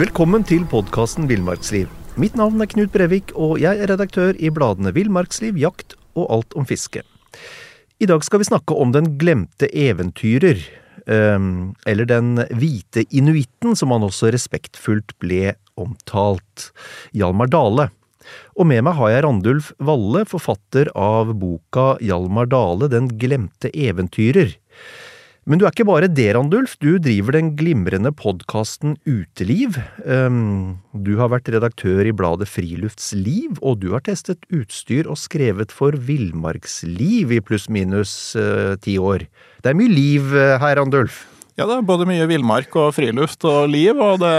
Velkommen til podkasten Villmarksliv. Mitt navn er Knut Brevik, og jeg er redaktør i bladene Villmarksliv, Jakt og Alt om fiske. I dag skal vi snakke om den glemte eventyrer, ehm, eller den hvite inuitten, som han også respektfullt ble omtalt, Hjalmar Dale. Og med meg har jeg Randulf Valle, forfatter av boka Hjalmar Dale, Den glemte eventyrer. Men du er ikke bare det, Randulf. Du driver den glimrende podkasten Uteliv. Um, du har vært redaktør i bladet Friluftsliv, og du har testet utstyr og skrevet for Villmarksliv i pluss-minus uh, ti år. Det er mye liv uh, her, Randulf. Ja, det er både mye villmark og friluft og liv, og det,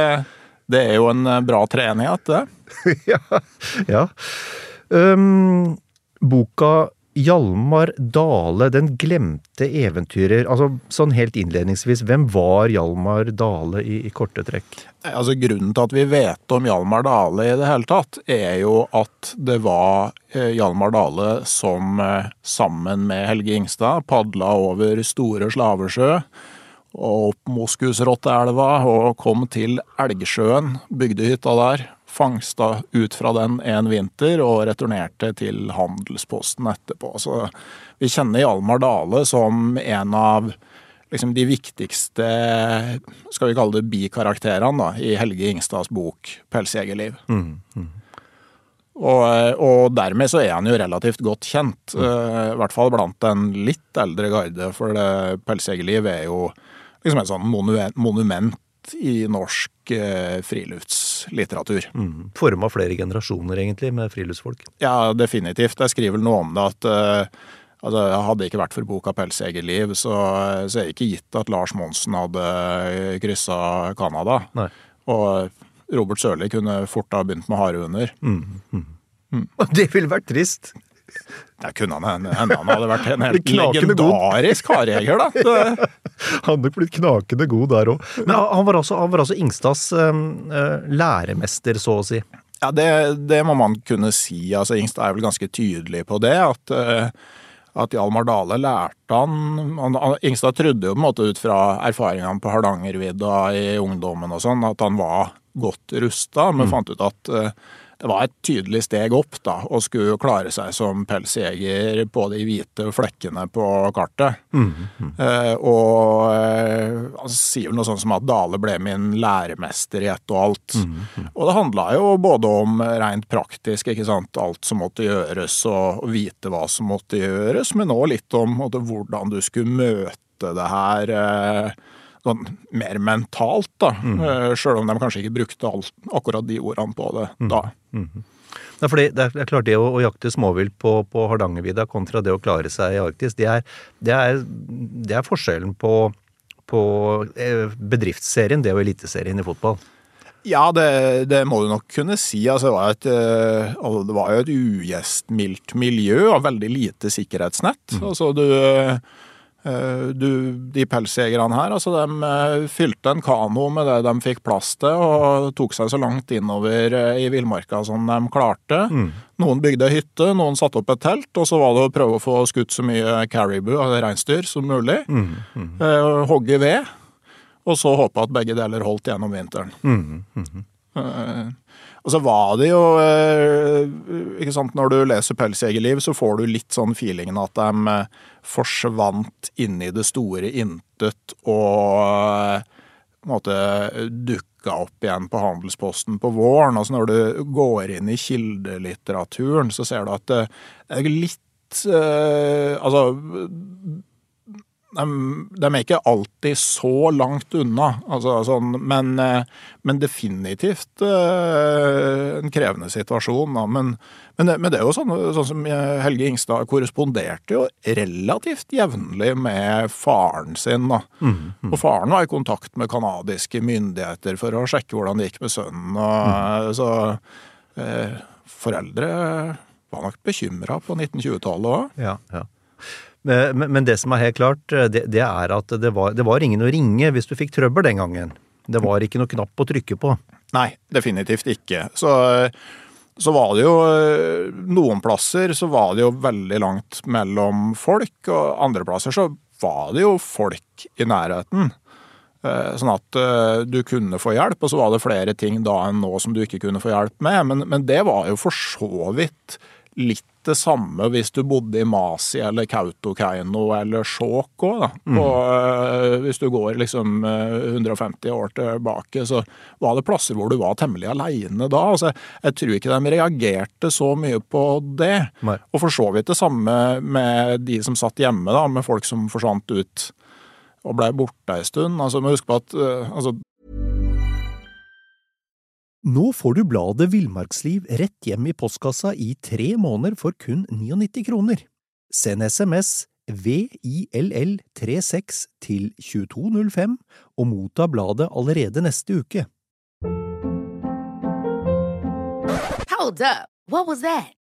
det er jo en eh, bra treenighet, det. ja. ja. Um, boka Hjalmar Dale, den glemte eventyrer. Altså, sånn helt innledningsvis, hvem var Hjalmar Dale i, i, korte trekk? Altså, grunnen til at vi vet om Hjalmar Dale i det hele tatt, er jo at det var eh, Hjalmar Dale som eh, sammen med Helge Ingstad padla over Store Slavesjø og opp Moskusrotteelva og kom til Elgsjøen, bygde hytta der, fangsta ut fra den en vinter og returnerte til handelsposten etterpå. Så vi kjenner Hjalmar Dale som en av liksom, de viktigste skal vi kalle det bikarakterene i Helge Ingstads bok 'Pelsjegerliv'. Mm, mm. Og, og, dermed så er han jo relativt godt kjent, mm. uh, i hvert fall blant en litt eldre garde, for 'Pelsjegerliv' er jo liksom et sånn monument i norsk eh, friluftslitteratur. Mm. Forma flere generasjoner, egentlig, med friluftsfolk? Ja, definitivt. Jeg skriver vel noe om det at uh, altså, Hadde det ikke vært for boka 'Pelsjegerliv', så, så er det ikke gitt at Lars Monsen hadde kryssa Canada. Og Robert Sørli kunne fort ha begynt med harehunder. Mm. Mm. Mm. Det ville vært trist. Det kunne han hende han hadde vært en helt legendarisk harejeger, da. han hadde blitt knakende god der òg. Men han var, altså, han var også Ingstads uh, læremester, så å si. Ja, det, det, må man kunne si. Altså, Ingstad er vel ganske tydelig på det. At, uh, at Hjalmar Dale lærte han, han Ingstad trodde jo på en måte ut fra erfaringene på Hardangervidda i ungdommen og sånn, at han var godt rusta, men mm. fant ut at uh, det var et tydelig steg opp da, å skulle klare seg som pelsjeger på de hvite flekkene på kartet. Mm, mm. Eh, og eh, han sier vel noe sånt som at Dale ble min læremester i ett og alt. Mm, mm. og det handla jo både om rent praktisk, ikke sant, alt som måtte gjøres, og vite hva som måtte gjøres, men òg litt om måtte, hvordan du skulle møte det her. Eh, sånn mer mentalt, da. Mm. Uh, Sjøl om de kanskje ikke brukte alt, akkurat de ordene på det mm. da. Mm. Ja, fordi det er klart det å, å jakte småvilt på, på Hardangervidda kontra det å klare seg i Arktis, det er, det er, det er forskjellen på, på eh, bedriftsserien, det og eliteserien i fotball. Ja, det, det, må du nok kunne si. Altså, det, var et, eh, altså, det var jo et ugjestmildt miljø og veldig lite sikkerhetsnett. Mm. Altså, du Eh, du, de pelsjegerne her, altså de eh, fylte en kano med det de fikk plass til, og tok seg så langt innover eh, i villmarka som de klarte. Mm. Noen bygde hytte, noen satte opp et telt, og så var det å prøve å få skutt så mye caribou, eller reinsdyr, som mulig. Mm. Mm. hogge ved, og så håpe at begge deler holdt gjennom vinteren. Mm. Og så var det jo ikke sant, Når du leser 'Pelsjegerliv', så får du litt sånn feelingen at de forsvant inn i det store intet og på en måte dukka opp igjen på Handelsposten på våren. Altså når du går inn i kildelitteraturen, så ser du at det er litt Altså de, de, er ikke alltid så langt unna, altså, sånn, men, eh, men, definitivt uh, en krevende situasjon. Da. Men, men, men, det er jo sånn, sånn, som Helge Ingstad korresponderte jo relativt jevnlig med faren sin. Da. Mm, mm. Og faren var i kontakt med canadiske myndigheter for å sjekke hvordan det gikk med sønnen. Og, mm. Så eh, foreldre var nok bekymra på 1920-tallet òg. Ja, ja. Men, men, det som er helt klart, eh, det, det er at det var, det var, ingen å ringe hvis du fikk trøbbel den gangen. Det var ikke noe knapp å trykke på. Nei, definitivt ikke. Så, så var det jo eh, Noen plasser så var det jo veldig langt mellom folk, og andre plasser så var det jo folk i nærheten. Eh, sånn at eh, du kunne få hjelp, og så var det flere ting da enn nå som du ikke kunne få hjelp med. Men, men det var jo for så vidt litt det samme hvis du bodde i Masi eller Kautokeino eller Skjåk òg. Mm. Uh, hvis du går liksom uh, 150 år tilbake, så var det plasser hvor du var temmelig aleine da. Altså, jeg tror ikke de reagerte så mye på det. Nei. Og for så vidt det samme med de som satt hjemme, da, med folk som forsvant ut og blei borte ei stund. Altså, må huske på at uh, altså Nå får du bladet Villmarksliv rett hjem i postkassa i tre måneder for kun 99 kroner. Send SMS VILL36 til 2205 og motta bladet allerede neste uke. Hold up. What was that?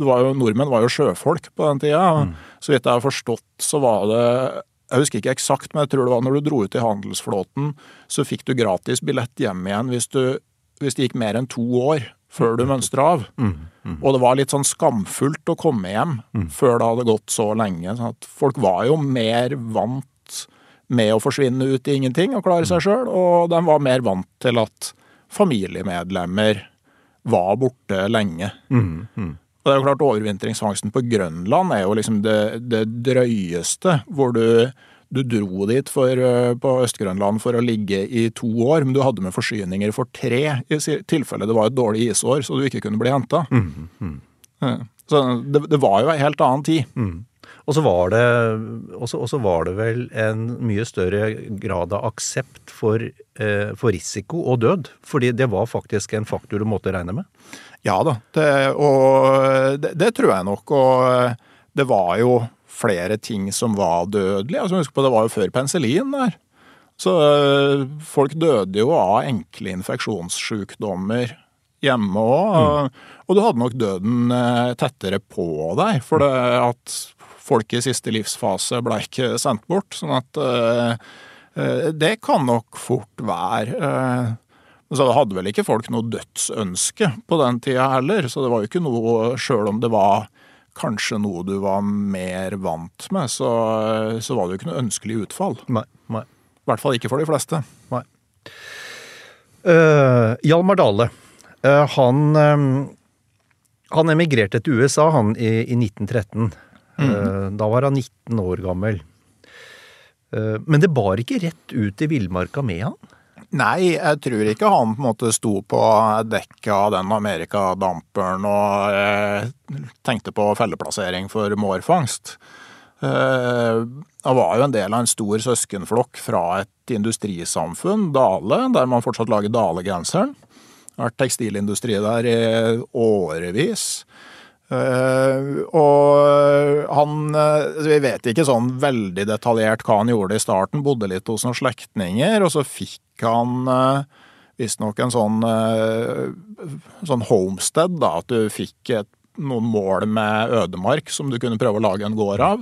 var jo, Nordmenn var jo sjøfolk på den tida. Mm. Så vidt jeg har forstått, så var det Jeg husker ikke eksakt, men jeg tror det var når du dro ut i handelsflåten, så fikk du gratis billett hjem igjen hvis, du, hvis det gikk mer enn to år før du mønstra av. Mm. Mm. Og det var litt sånn skamfullt å komme hjem mm. før det hadde gått så lenge. Sånn at folk var jo mer vant med å forsvinne ut i ingenting og klare seg mm. sjøl, og de var mer vant til at familiemedlemmer var borte lenge. Og det er jo klart Overvintringsfangsten på Grønland er jo liksom det, det drøyeste, hvor du, du dro dit for, eh, på Øst-Grønland for å ligge i to år, men du hadde med forsyninger for tre i tilfelle det var et dårlig isår, så du ikke kunne bli henta. Mm, mm. Så det, det, var jo ei helt annen tid. Mm. Og så var, var, det vel en mye større grad av aksept for, eh, for risiko og død. Fordi det var faktisk en faktor du måtte regne med. Ja da, det, og det, det, tror jeg nok. Og det var jo flere ting som var dødelige. Altså, husk på, det var jo før penicillin der. Så øh, folk døde jo av enkle infeksjonssykdommer hjemme òg. Mm. Og du hadde nok døden øh, tettere på deg, for det at folk i siste livsfase ble ikke sendt bort. Sånn at det kan nok fort være så hadde vel ikke folk noe dødsønske på den tida heller, så det var jo ikke noe Sjøl om det var kanskje noe du var mer vant med, så, så var det jo ikke noe ønskelig utfall. Nei, nei. I hvert fall ikke for de fleste. Nei. Uh, Hjalmar Dale, uh, han, um, han emigrerte til USA han i, i 1913. Mm. Uh, da var han 19 år gammel. men det bar ikke rett ut i villmarka med han? Nei, jeg tror ikke han på en måte sto på dekket av den amerikadamperen og eh, tenkte på felleplassering for mårfangst. Eh, han var jo en del av en stor søskenflokk fra et industrisamfunn, Dale, der man fortsatt lager Dale-genseren. Det har vært tekstilindustri der i årevis. Uh, og han uh, Vi vet ikke sånn veldig detaljert hva han gjorde i starten. Bodde litt hos noen slektninger, og så fikk han uh, visstnok en sånn, sånn homestead, da. At du fikk et, noen mål med ødemark som du kunne prøve å lage en gård av.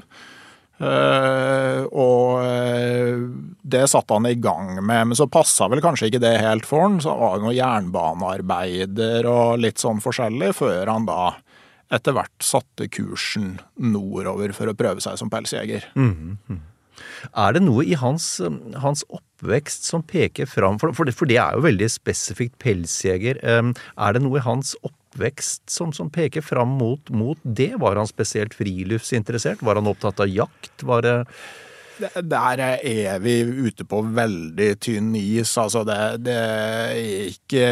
Og det satte han i gang med, men så passa vel kanskje ikke det helt for han. Så var det noen jernbanearbeider og litt sånn forskjellig, før han da etter hvert satte kursen nordover for å prøve seg som pelsjeger. Mm, -hmm. Er det noe i hans, hans oppvekst som peker fram for, for, det, for, det, er jo veldig spesifikt pelsjeger. Er det noe i hans oppvekst som, som peker fram mot, mot, det? Var han spesielt friluftsinteressert? Var han opptatt av jakt? Var det der er vi ute på veldig tynn is. Altså, det, det er ikke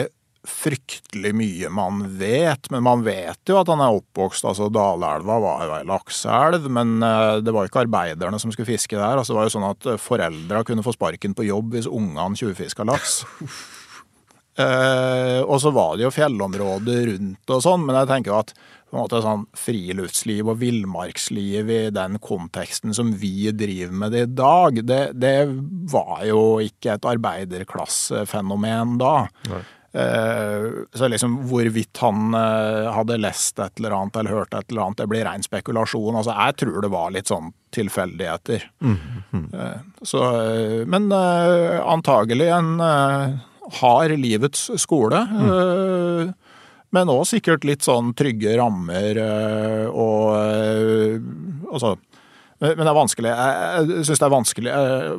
fryktelig mye man vet, men man vet jo at han er oppvokst altså Dalelva var jo ei lakseelv, men eh, det var ikke arbeiderne som skulle fiske der. altså Det var jo sånn at foreldra kunne få sparken på jobb hvis ungene tjuvfiska laks. Eh, og så var det jo fjellområder rundt og sånn, men jeg tenker jo at på en måte sånn friluftsliv og villmarksliv i den konteksten som vi driver med det i dag, det, det var jo ikke et arbeiderklassefenomen da. Eh, så liksom hvorvidt han eh, hadde lest et eller annet eller hørt et eller annet, det blir ren spekulasjon. Altså, jeg tror det var litt sånn tilfeldigheter. Eh, så, eh, men eh, antagelig en eh, hard livets skole. Mm. men òg sikkert litt sånn trygge rammer eh, og eh, Altså Men det er vanskelig. Jeg, syns det er vanskelig eh,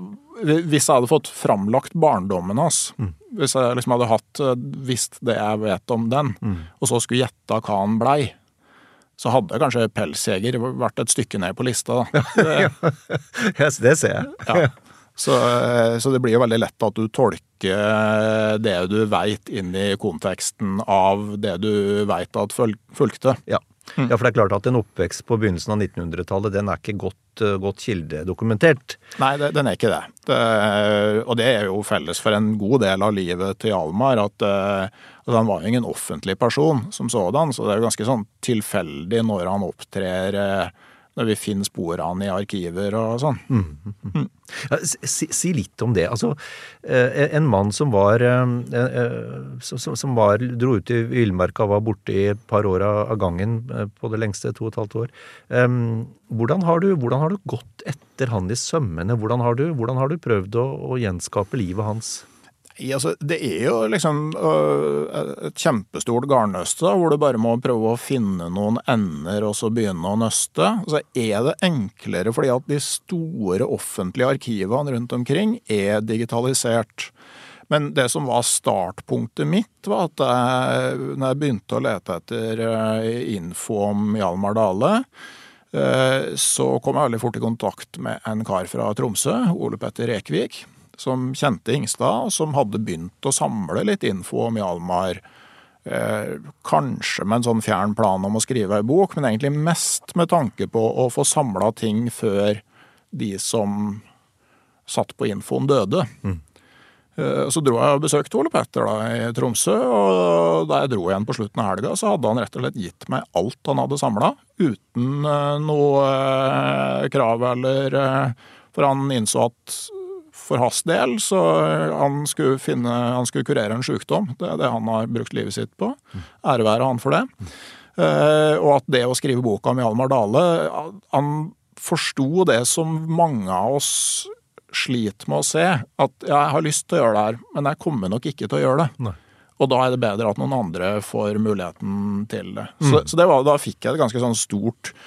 Hvis jeg hadde fått framlagt barndommen hans, hvis jeg liksom hadde hatt eh, visst det jeg vet om den, og så skulle gjetta hva han blei, så hadde kanskje pelsjeger vært et stykke ned på lista. Da. Det, Yes, det ser jeg. ja. Så, eh, så det blir jo veldig lett at du tolker det du veit inn i konteksten av det du veit at fulgte. Ja. Ja, for det er klart at en oppvekst på begynnelsen av 1900-tallet, den er ikke godt, eh, godt kildedokumentert. Nei, det, den er ikke det. det. Og det er jo felles for en god del av livet til Hjalmar. At uh, altså han var jo ingen offentlig person som sådan, så det er jo ganske sånn tilfeldig når han opptrer uh, når vi finner spor av han i arkiver og sånn. Ja, si, si litt om det. Altså, eh, en mann som var eh, eh, som, som var, dro ut i villmarka og var borte i et par år av gangen på det lengste, to og et halvt år. Hvordan har, du, hvordan har du gått etter han i sømmene? Hvordan har du, hvordan har du prøvd å, å gjenskape livet hans? Nei, altså, det er jo liksom øh, et kjempestort garnnøste hvor du bare må prøve å finne noen ender og så begynne å nøste. Så er det enklere fordi at de store offentlige arkivene rundt omkring er digitalisert. Men det som var startpunktet mitt, var at jeg, når jeg begynte å lete etter øh, info om Hjalmar Dale, øh, så kom jeg veldig fort i kontakt med en kar fra Tromsø, Ole Petter Rekvik som kjente Ingstad, og som hadde begynt å samle litt info om Hjalmar. Eh, kanskje med en sånn fjern plan om å skrive ei bok, men egentlig mest med tanke på å få samla ting før de som satt på infoen, døde. Eh, Så dro jeg og besøkte Ole Petter da, i Tromsø, og da jeg dro igjen på slutten av helga, så hadde han rett og slett gitt meg alt han hadde samla, uten eh, noe krav eller For han innså at for hans del så han skulle, finne, han skulle kurere en sykdom. Det er det han har brukt livet sitt på. Ære være han for det. Eh, og at det å skrive boka om Hjalmar Dale Han forsto det som mange av oss sliter med å se. At jeg har lyst til å gjøre det her, men jeg kommer nok ikke til å gjøre det. Nei. Og da er det bedre at noen andre får muligheten til det. Så, så det var, da fikk jeg et ganske sånn stort eh,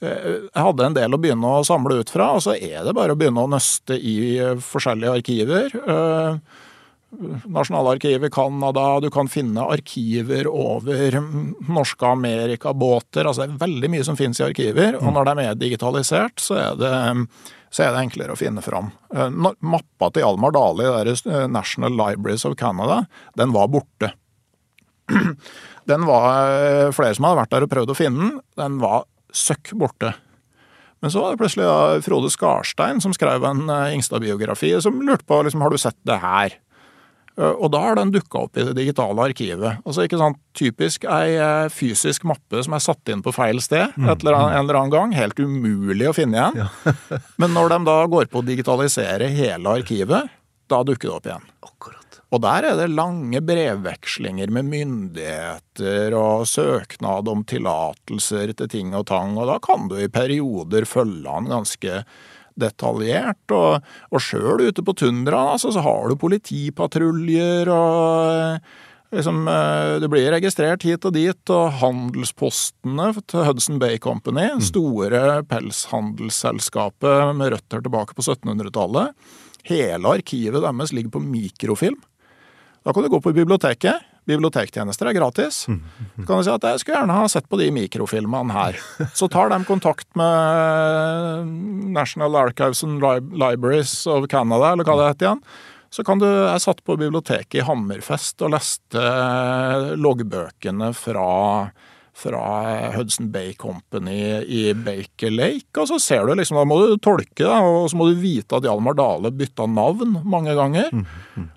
Jeg hadde en del å begynne å samle ut fra, og så er det bare å begynne å nøste i eh, forskjellige arkiver. Eh, Nasjonalarkivet i Canada, du kan finne arkiver over mm, norske Amerikabåter. Altså det er veldig mye som finnes i arkiver, og når de er mer digitalisert, så er det, så er det enklere å finne fram. Eh, Mappa til Almar Dale i deres eh, National Libraries of Canada, den var borte. Den var eh, flere som hadde vært der og prøvd å finne den. Den var søkk borte. Men så var det plutselig da Frode Skarstein som skrev en eh, Ingstad-biografi, som lurte på liksom, har du sett det her. Eh, Og da har den dukka opp i det digitale arkivet. Altså ikke sant, Typisk ei eh, fysisk mappe som er satt inn på feil sted et eller annet, en eller annen gang. Helt umulig å finne igjen. Men når de da går på å digitalisere hele arkivet, da dukker det opp igjen. Akkurat. Og der er det lange brevvekslinger med myndigheter og søknad om tillatelser til ting og tang, og da kan du i perioder følge han ganske detaljert. Og, og sjøl ute på tundraen altså, så har du politipatruljer og Liksom, Du det blir registrert hit og dit, og handelspostene til Hudson Bay Company, store pelshandelsselskapet med røtter tilbake på 1700-tallet, hele arkivet deres ligger på mikrofilm. Da kan du gå på biblioteket. Bibliotektjenester er gratis. Så kan du si at jeg skulle gjerne ha sett på de mikrofilmene her. Så tar de kontakt med National Archives and Libraries of Canada, eller hva det heter igjen. Så kan du, Jeg satt på biblioteket i Hammerfest og leste loggbøkene fra, fra Hudson Bay Company i Baker Lake. Og så ser du liksom, da må du tolke det, og så må du vite at Hjalmar Dale bytta navn mange ganger.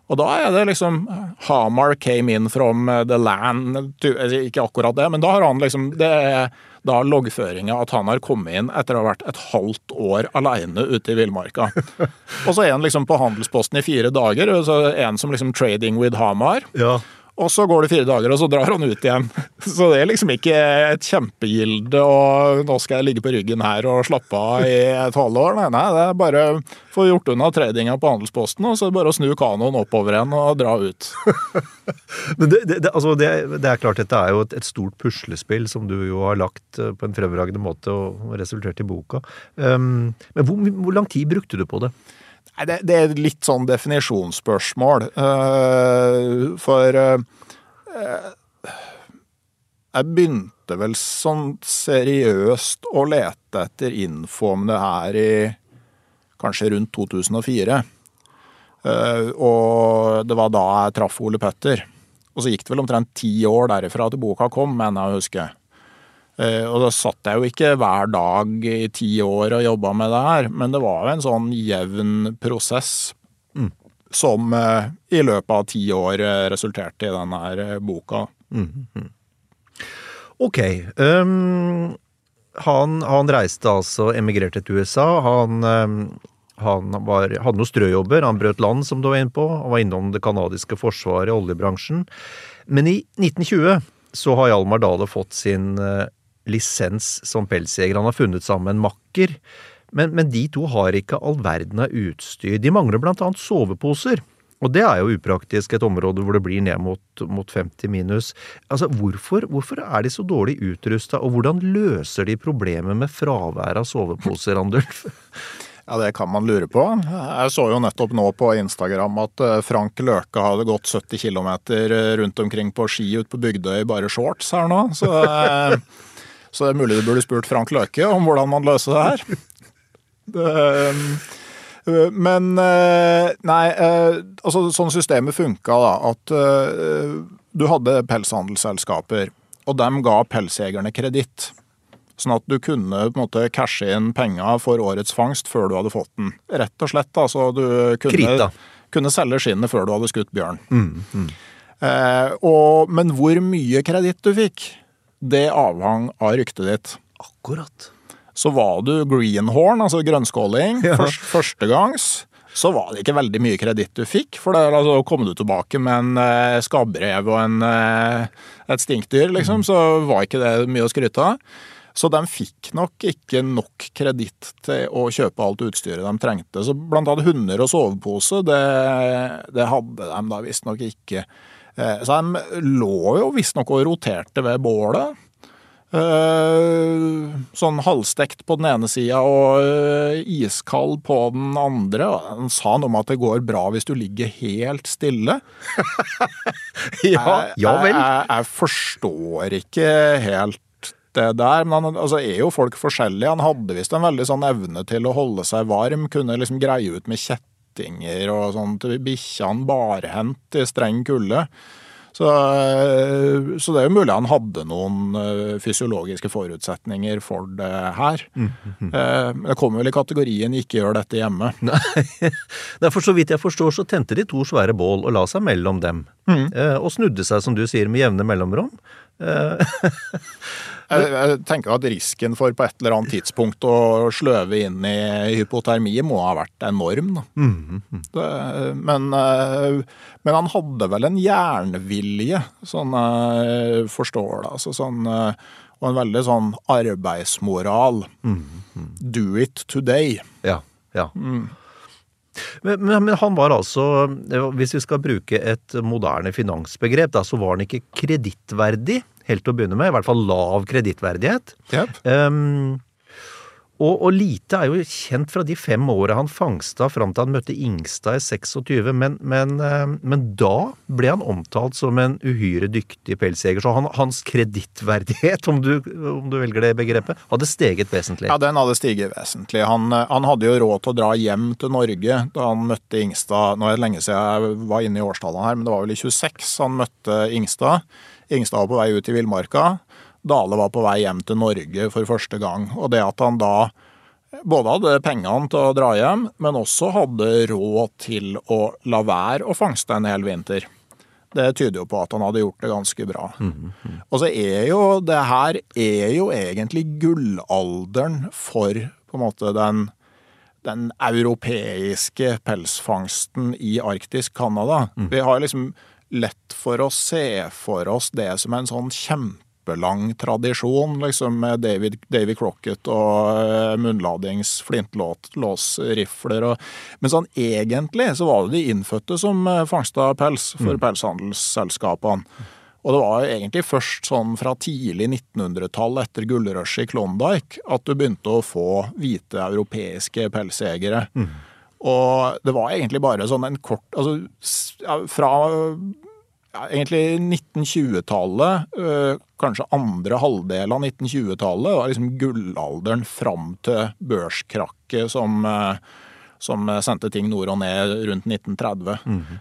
Og da er det liksom Hamar came in from the land Ikke akkurat det, men da har han liksom det er da loggføringa at han har kommet inn etter å ha vært et halvt år aleine ute i villmarka. Og så er han liksom på handelsposten i fire dager, og så er han som liksom trading with Hamar. Ja. Og så går det fire dager, og så drar han ut igjen. Så det er liksom ikke et kjempegilde og nå skal jeg ligge på ryggen her og slappe av i et halvår. Nei, nei, det er bare å få gjort unna tradinga på handelsposten, og så er det bare å snu kanoen oppover igjen og dra ut. Men det, det, det, altså det, er klart, dette er jo et, et, stort puslespill som du jo har lagt eh, på en fremragende måte og resultert i boka. Um, men hvor, hvor lang tid brukte du på det? Det, det, er litt sånn definisjonsspørsmål. Uh, for uh, Jeg begynte vel sånn seriøst å lete etter info om det her i kanskje rundt 2004. Uh, og det var da jeg traff Ole Petter. Og så gikk det vel omtrent ti år derifra til boka kom, mener jeg å huske. Eh, og da satt jeg jo ikke hver dag i ti år og jobba med det her, men det var jo en sånn jevn prosess mm. som eh, i løpet av ti år eh, resulterte i denne her boka. Mm. Ok. Um, han, han, reiste altså, emigrerte til USA. Han, um, han var, hadde noen strøjobber. Han brøt land, som du var inne på. Han var innom det canadiske forsvaret, oljebransjen. Men i 1920 så har Hjalmar Dale fått sin lisens som pelsjeger. Han har funnet sammen makker. Men, men, de to har ikke all verden av utstyr. De mangler blant annet soveposer. Og det er jo upraktisk, et område hvor det blir ned mot, mot 50 minus. Altså, hvorfor, hvorfor er de så dårlig utrusta, og hvordan løser de problemet med fravær av soveposer, Andulf? Ja, Det kan man lure på. Jeg så jo nettopp nå på Instagram at eh, Frank Løke hadde gått 70 km rundt omkring på ski ute på Bygdøy i bare shorts her nå. Så eh, så det er mulig du burde spurt Frank Løke om hvordan man løser det her. Det, eh, men eh, nei, eh, altså sånn systemet funka, da. At du hadde pelshandelsselskaper, og dem ga pelsjegerne kreditt. Sånn at du kunne på en måte cashe inn penger for årets fangst før du hadde fått den. Rett og slett. Altså du kunne, kunne selge skinnet før du hadde skutt bjørn. Mm, mm. Eh, og, men hvor mye kreditt du fikk, det avhang av ryktet ditt. Akkurat. Så var du greenhorn, altså grønnskåling, ja. først, førstegangs, så var det ikke veldig mye kreditt du fikk. For da altså, kom du tilbake med en eh, skabbrev og en, eh, et stinkdyr, liksom, mm. så var ikke det mye å skryte av. Så de fikk nok ikke nok kreditt til å kjøpe alt utstyret de trengte. Så blant annet hunder og sovepose, det, det hadde de da visstnok ikke. Eh, så de lå jo visstnok og roterte ved bålet. Eh, sånn halvstekt på den ene sida og eh, iskald på den andre. Han sa noe om at det går bra hvis du ligger helt stille. ja, ja vel. Jeg, jeg, jeg, forstår ikke helt det der. Men han, altså, er jo folk forskjellige. Han hadde visst en veldig sånn evne til å holde seg varm. Kunne liksom greie ut med kjett kjettinger og til bikkjene barhendt i streng kulde. Så, eh, så, det er jo mulig han hadde noen eh, fysiologiske forutsetninger for det her. Mm, mm, mm. Det kommer vel i kategorien 'ikke gjør dette hjemme'. Nei, for så vidt jeg forstår så tente de to svære bål og la seg mellom dem. Mm. Og snudde seg, som du sier, med jevne mellomrom. Jeg, jeg, tenker at risken for på et eller annet tidspunkt å sløve inn i hypotermi må ha vært enorm. Mm, mm. Det, men, eh, men, han hadde vel en jernvilje, sånn jeg forstår det. Altså sånn, eh, og en veldig sånn arbeidsmoral. Mm, Do it today. Ja, ja. Mm. Men, men, men, han var altså, hvis vi skal bruke et moderne finansbegrep, da, så var han ikke kredittverdig helt til å begynne med. I hvert fall lav kredittverdighet. Yep. Um, og, og, lite er jo kjent fra de fem åra han fangsta fram til han møtte Ingstad i 26, men, men, ehm, men, da ble han omtalt som en uhyre dyktig pelsjeger. Så han, hans kredittverdighet, om, om, du velger det begrepet, hadde steget vesentlig. Ja, den hadde stiget vesentlig. Han, han, hadde jo råd til å dra hjem til Norge da han møtte Ingstad. Nå er det lenge siden jeg var inne i årstallene her, men det var vel i 26 han møtte Ingstad. Ingstad var på vei ut i villmarka. Dale var på vei hjem til Norge for første gang. Og det at han da både hadde pengene til å dra hjem, men også hadde råd til å la være å fangste en hel vinter. Det tyder jo på at han hadde gjort det ganske bra. Og så er jo det her er jo egentlig gullalderen for på en måte den, den europeiske pelsfangsten i arktisk Canada. Vi har liksom lett for å se for oss det som en sånn kjempelang tradisjon, liksom med David, David Crocket og eh, munnladings flintlåsrifler. Og, men sånn egentlig så var det de innfødte som eh, fangsta pels for pelshandelsselskapene. Og det var egentlig først sånn fra tidlig 1900-tall etter gullrushet i Klondyke at du begynte å få hvite europeiske pelsjegere. Og det var egentlig bare sånn en kort Altså fra ja, egentlig 1920-tallet, øh, kanskje andre halvdel av 1920-tallet, var liksom gullalderen fram til børskrakket som, øh, som sendte ting nord og ned rundt 1930.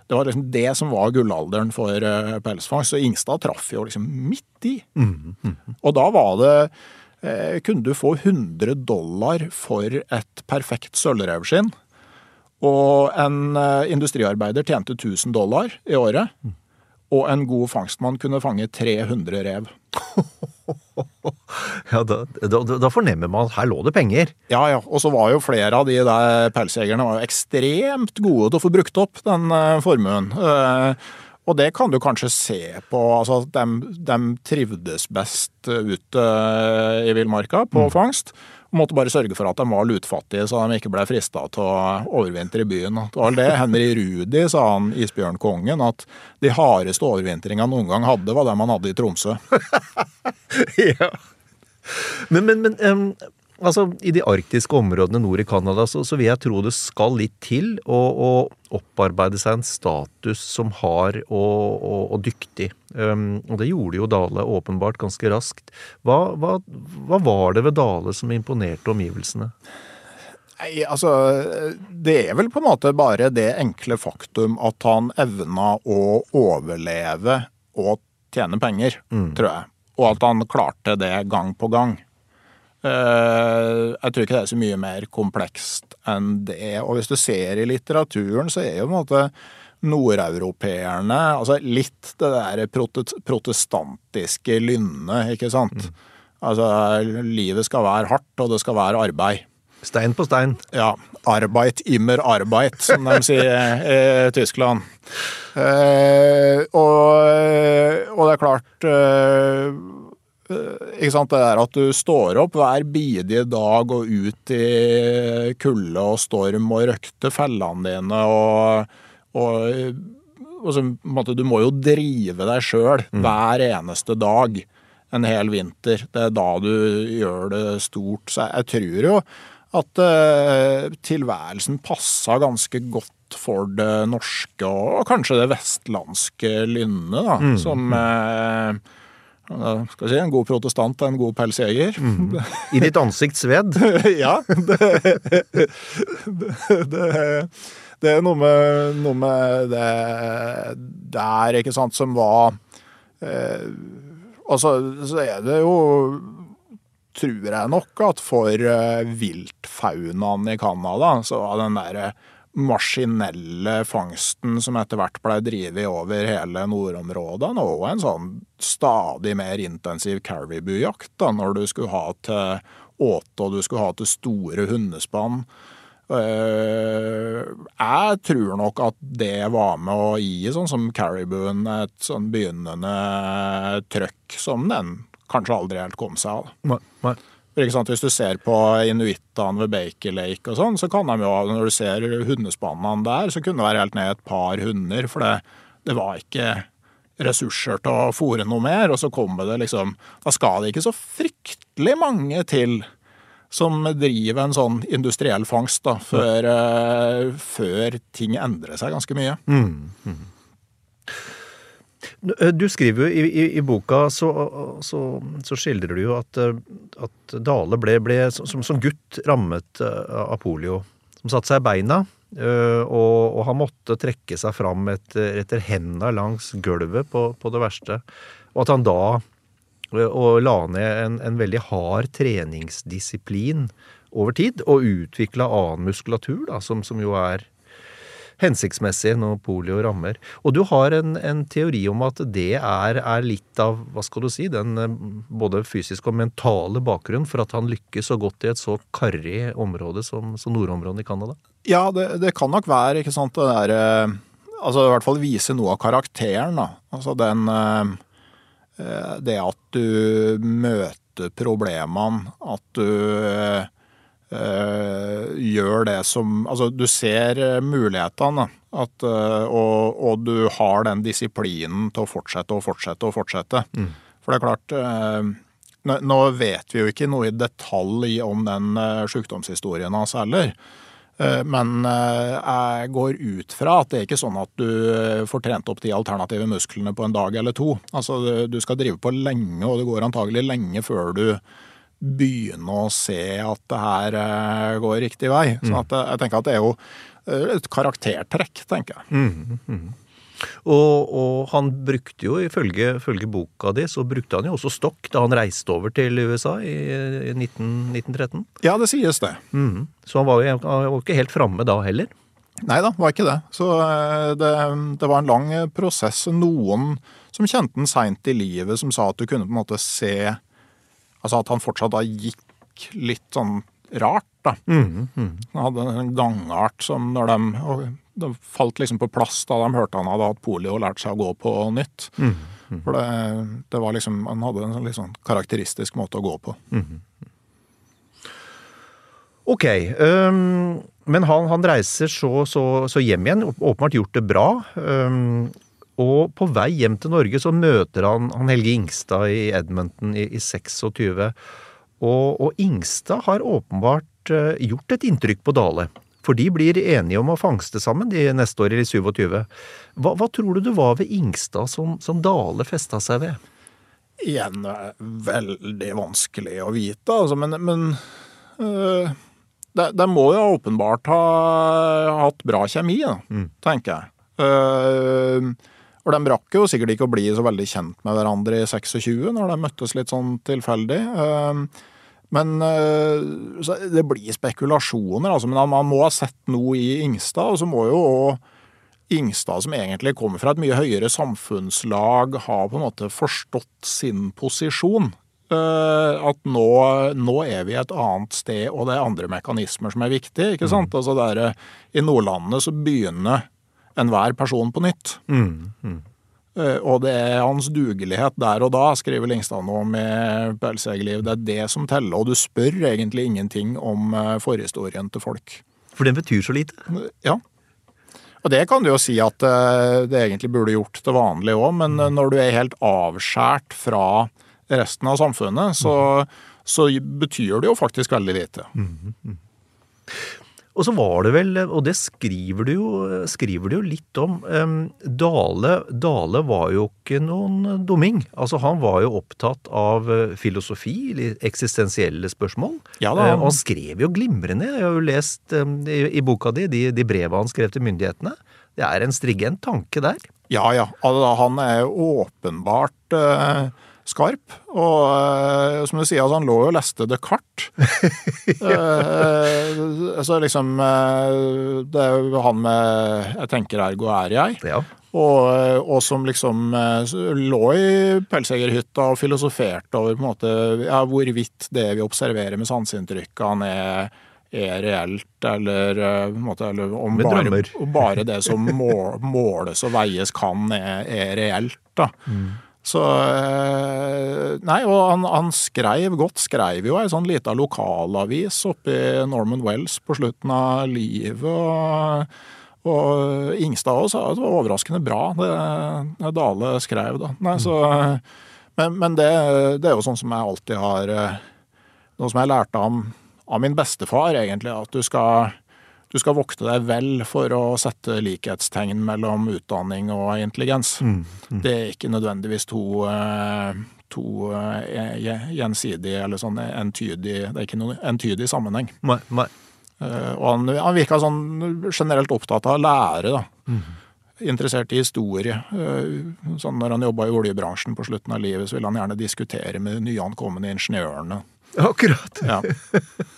Det var liksom det som var gullalderen for øh, pelsfangst, så Ingstad traff jo liksom midt i. Og da var det kunne du få 100 dollar for et perfekt sølvrevskinn. Og en eh, industriarbeider tjente 1000 dollar i året. Og en god fangstmann kunne fange 300 rev. Ja, da, da, da fornemmer man at her lå det penger. Ja, ja. Og så var jo flere av de der pelsjegerne var jo ekstremt gode til å få brukt opp den eh, formuen. Eh, og det kan du kanskje se på altså de, de trivdes best ute i villmarka på fangst. Måtte bare sørge for at de var lutfattige, så de ikke ble frista til å overvintre i byen. Det var det Henry Rudi sa, han isbjørnkongen, at de hardeste overvintringene noen gang hadde, var dem han hadde i Tromsø. ja. Men, men, men em, altså, i de arktiske områdene nord i Canada, så, så vil jeg tro det skal litt til å, å opparbeide seg en status som hard og, og, og dyktig. Um, og det gjorde jo Dale åpenbart ganske raskt. Hva, hva, hva var det ved Dale som imponerte omgivelsene? Nei, altså Det er vel på en måte bare det enkle faktum at han evna å overleve og tjene penger, tror jeg. Og at han klarte det gang på gang. Eh, Jeg tror ikke det er så mye mer komplekst enn det. Og hvis du ser i litteraturen, så er jo på en måte nordeuropeerne altså litt det der protestantiske lynnet, ikke sant. Altså, livet skal være hardt, og det skal være arbeid. Stein på stein. Ja, Arbeid immer arbeid, som de sier i Tyskland. Eh, og, og det er klart eh, ikke sant, Det der at du står opp hver bidige dag og ut i kulde og storm og røkte fellene dine og, og, og så, måte, Du må jo drive deg sjøl hver eneste dag en hel vinter. Det er da du gjør det stort. Så jeg, jeg tror jo at uh, tilværelsen passa ganske godt for det norske og kanskje det vestlandske lynnet, da, som eh, eh, skal si, en god protestant og en god pelsjeger. I ditt ansikts sved. ja. Det, det, det, er noe med, noe med det der, ikke sant, som var eh, Altså, så, er det jo tror jeg nok at for eh, viltfaunaen i Canada, så var den derre maskinelle fangsten som etter hvert ble drevet over hele nordområdene, og en sånn stadig mer intensiv caribou-jakt da, når du skulle ha til åte og du skulle ha til store hundespann. Eh, Jeg tror nok at det var med å gi sånn som caribou-en et sånn begynnende trøkk som den kanskje aldri helt kom seg av. Nei, nei. Hvis du ser på inuittene ved Baker Lake og sånn, så kan de jo, når du ser hundespannene der, så kunne det være helt ned et par hunder. For det, det var ikke ressurser til å fòre noe mer. Og så kommer det liksom Da skal det ikke så fryktelig mange til som driver en sånn industriell fangst, da, før, eh, før ting endrer seg ganske mye. Du skriver jo i, i, i boka, så, så, så skildrer du jo at, eh, at Dale ble, ble som, som gutt rammet eh, av polio. Som satte seg i beina, eh, og, og han måtte trekke seg fram etter, etter henda langs gulvet på, på det verste. Og at han da la ned en, en veldig hard treningsdisiplin over tid, og utvikla annen muskulatur, da, som, som jo er hensiktsmessig når polio rammer. Og du har en, en teori om at det er, er, litt av hva skal du si, den eh, både fysiske og mentale bakgrunnen for at han lykkes så godt i et så karrig område som, som nordområdene i Canada? Ja, det, det, kan nok være, ikke sant, det derre eh, Altså i hvert fall vise noe av karakteren, da. Altså den eh, Det at du møter problemene, at du gjør det som Altså, du ser uh, mulighetene, at, uh, og, og, du har den disiplinen til å fortsette og fortsette og fortsette. Mm. For det er klart nå, vet vi jo ikke noe i detalj om den sykdomshistorien hans heller. Men jeg går ut fra at det er ikke sånn at du får trent opp de alternative musklene på en dag eller to. Altså, Du skal drive på lenge, og det går antagelig lenge før du begynne å se at det her eh, går riktig vei. Så at, eh, jeg tenker at det er jo eh, et karaktertrekk, tenker jeg. Mm, mm. Og, og, han brukte jo, ifølge, ifølge, boka di, så brukte han jo også stokk da han reiste over til USA i, i 19, 1913? Ja, det sies det. Mm. Så han var jo han var ikke helt framme da heller? Nei da, var ikke det. Så det, det var en lang prosess. Noen som kjente den seint i livet, som sa at du kunne på en måte se Altså at han fortsatt da gikk litt sånn rart, da. Mm, mm. Han hadde en gangart som når de Det falt liksom på plass da de hørte han hadde hatt polio og lært seg å gå på nytt. Mm, For det, det, var liksom Han hadde en litt sånn karakteristisk måte å gå på. Ok. Um, men han, han reiser så, så, så, hjem igjen. Åpenbart gjort det bra. Um, og på vei hjem til Norge så møter han, han Helge Ingstad i Edmonton i, i 26. Og, og, Ingstad har åpenbart uh, gjort et inntrykk på Dale. For de blir enige om å fangste sammen de neste år i 27. Hva, hva tror du det var ved Ingstad som, som Dale festa seg ved? Igjen veldig vanskelig å vite, altså, men, men uh, det, det, må jo åpenbart ha hatt bra kjemi, da, mm. tenker jeg. Uh, og de rakk jo sikkert ikke å bli så veldig kjent med hverandre i 26, når de møttes litt sånn tilfeldig. Ehm, men så det blir spekulasjoner, altså. Men man må ha sett noe i Ingstad, og så må jo òg Ingstad, som egentlig kommer fra et mye høyere samfunnslag, ha på en måte forstått sin posisjon. Eh, at nå, nå er vi et annet sted, og det er andre mekanismer som er viktige. ikke sant? Mm. Altså der, I Nordlandet så begynner enhver person på nytt. Mm, mm. Og det er hans dugelighet der og da, skriver Lingstad nå med Pelsjegerliv. Det er det som teller, og du spør egentlig ingenting om eh, forhistorien til folk. For den betyr så lite? Ja. Og det kan du jo si at eh, det egentlig burde gjort til vanlig òg, men mm. når du er helt avskjært fra resten av samfunnet, så, så betyr det jo faktisk veldig lite. Mm, mm. Og så var det vel, og det skriver du jo, skriver du jo litt om Dale, Dale var jo ikke noen dumming. Altså Han var jo opptatt av eh, filosofi, eksistensielle spørsmål. Ja da. Og han skrev jo glimrende. Jeg har jo lest i, i boka di de, de breva han skrev til myndighetene. Det er en strigent tanke der. Ja ja. Altså, han er jo åpenbart uh skarp. Og uh, som du sier, altså, han lå jo og leste Descartes. uh, så liksom uh, Det er jo han med 'jeg tenker ergo er jeg'. Ja. Og, og, som liksom lå i pelsjegerhytta og filosoferte over på en måte ja, hvorvidt det vi observerer med sanseinntrykkene er, er reelt, eller, på en måte, eller om bare, bare, det som måles og veies kan, er, er reelt. da. Mm. Så eh, Nei, og han, han skreiv godt. Skreiv jo ei sånn lita lokalavis oppi Norman Wells på slutten av livet. og og Ingstad òg sa at det var overraskende bra, det, det Dale skrev. da. Nei, så, men, men det, det, er jo sånn som jeg alltid har eh, Noe som jeg lærte av, av min bestefar, egentlig. At du skal du skal vokte deg vel for å sette likhetstegn mellom utdanning og intelligens. Mm, mm. Det er ikke nødvendigvis to, eh, to eh, gjensidige eller sånn entydig Det er ikke noen entydig sammenheng. Nei, nei. Eh, og han, han virka sånn generelt opptatt av å lære, da. Mm. interessert i historie. Sånn når han jobba i oljebransjen på slutten av livet, så ville han gjerne diskutere med nyankomne ingeniørene. Akkurat. Ja.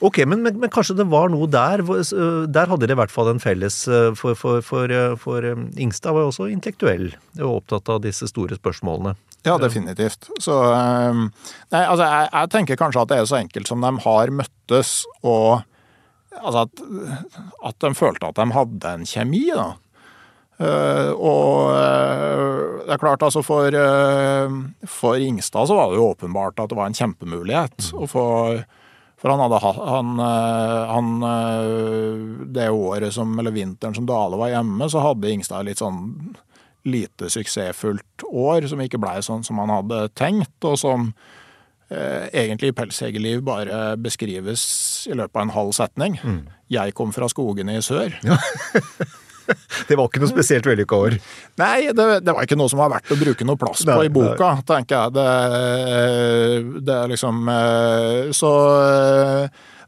Ok, men, men, men, kanskje det var noe der. Der hadde de i hvert fall en felles For, for, for, for Ingstad var jo også intellektuell og opptatt av disse store spørsmålene. Ja, definitivt. Så Nei, altså, jeg, jeg tenker kanskje at det er så enkelt som de har møttes og Altså at, at de følte at de hadde en kjemi, da. Uh, og uh, det er klart, altså for, uh, for Ingstad så var det jo åpenbart at det var en kjempemulighet. Mm. For, for, han hadde han, han Det året som, eller vinteren som Dale var hjemme, så hadde Ingstad litt sånn lite suksessfullt år som ikke blei sånn som han hadde tenkt, og som Eh, egentlig i pelsjegerliv bare beskrives i løpet av en halv setning. Mm. Jeg kom fra skogene i sør. Ja. det var ikke noe spesielt vellykka år? Nei, det, det, var ikke noe som var verdt å bruke noe plass på i boka, nei. tenker jeg. Det, det er liksom eh, Så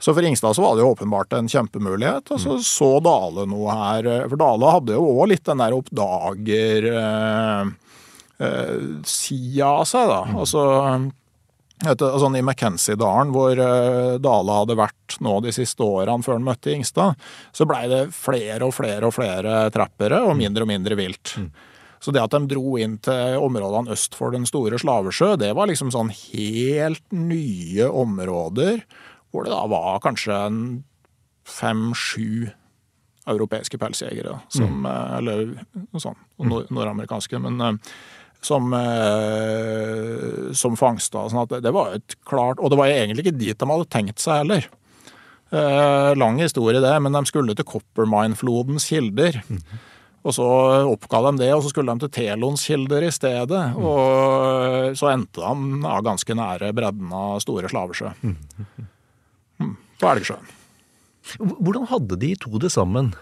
så for Ingstad så var det jo åpenbart en kjempemulighet. Og så mm. så Dale noe her. For Dale hadde jo òg litt den der oppdager eh, eh, av seg, da. Mm. Altså sånn I McKenzie-dalen, hvor uh, Dale hadde vært nå de siste årene før han møtte Ingstad, så blei det flere og flere og flere trappere og mindre og mindre vilt. Mm. Så det at de dro inn til områdene øst for den store Slavesjø, det var liksom sånn helt nye områder hvor det da var kanskje fem-sju europeiske pelsjegere, som, mm. Eh, eller noe sånt, nordamerikanske. men som, eh, som fangsta. Sånn at det var et klart Og det var egentlig ikke dit de hadde tenkt seg heller. Eh, lang historie, det, men de skulle til Coppermine-flodens kilder. -hmm. Og så oppga de det, og så skulle de til Telons kilder i stedet. Mm. Og så endte de ja, ganske nære bredden av Store Slavesjø. Mm. På Elgsjøen. Hvordan hadde de to det sammen?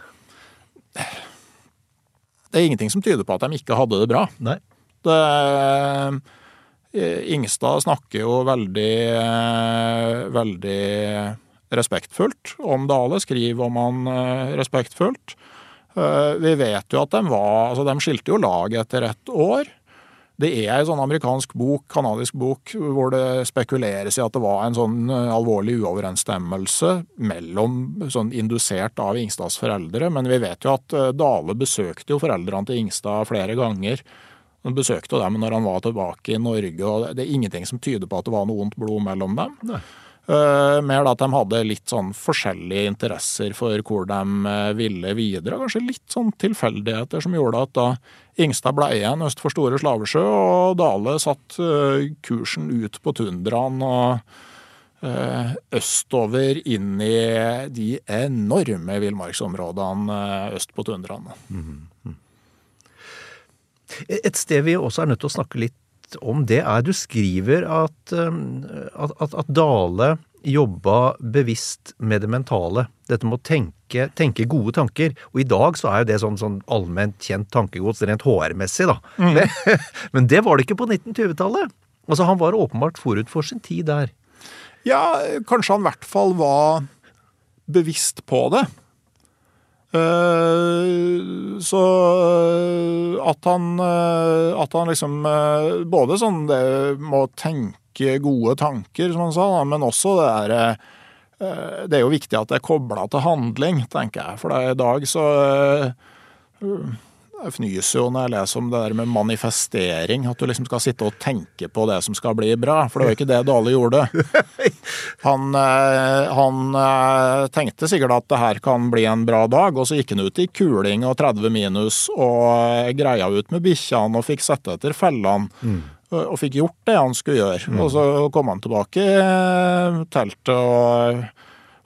Det er ingenting som tyder på at de ikke hadde det bra. Nei. Det, eh, Ingstad snakker jo veldig, eh, veldig respektfullt om Dale, skriver om han eh, respektfullt. Vi vet jo at de var Altså, de skilte jo lag etter ett år. Det er en sånn amerikansk bok, kanadisk bok, hvor det spekuleres i at det var en sånn alvorlig uoverensstemmelse mellom sånn indusert av Ingstads foreldre, men vi vet jo at Dale besøkte jo foreldrene til Ingstad flere ganger han besøkte dem når han var tilbake i Norge, og det er ingenting som tyder på at det var noe vondt blod mellom dem. Nei. Uh, mer da at de hadde litt sånn forskjellige interesser for hvor de uh, ville videre. Kanskje litt sånn tilfeldigheter som gjorde at da Ingstad ble igjen øst for Store Slavesjø, og Dale satt uh, kursen ut på tundraen og østover inn i de enorme villmarksområdene øst på tundraen. Mm -hmm. Et sted vi også er nødt til å snakke litt om, det er du skriver at, um, at, at, at Dale jobba bevisst med det mentale. Dette med å tenke, tenke, gode tanker. Og i dag så er jo det sånn, sånn allment kjent tankegods rent HR-messig, da. Mm. Men, men det var det ikke på 1920-tallet. Altså, han var åpenbart forut for sin tid der. Ja, kanskje han i hvert fall var bevisst på det. Eh, så eh, at han, eh, at han liksom Både sånn det må tenke gode tanker, som han sa, men også det derre Det er jo viktig at det er kobla til handling, tenker jeg. For i dag så fnyser jo når jeg leser om det der med manifestering. At du liksom skal sitte og tenke på det som skal bli bra. For det var ikke det Dale gjorde. Han, eh, han eh, tenkte sikkert at det her kan bli en bra dag, og så gikk han ut i kuling og 30 minus og greia ut med bikkjene og fikk sette etter fellene. Mm. Og fikk gjort det han skulle gjøre. Mm. Og så kom han tilbake i teltet og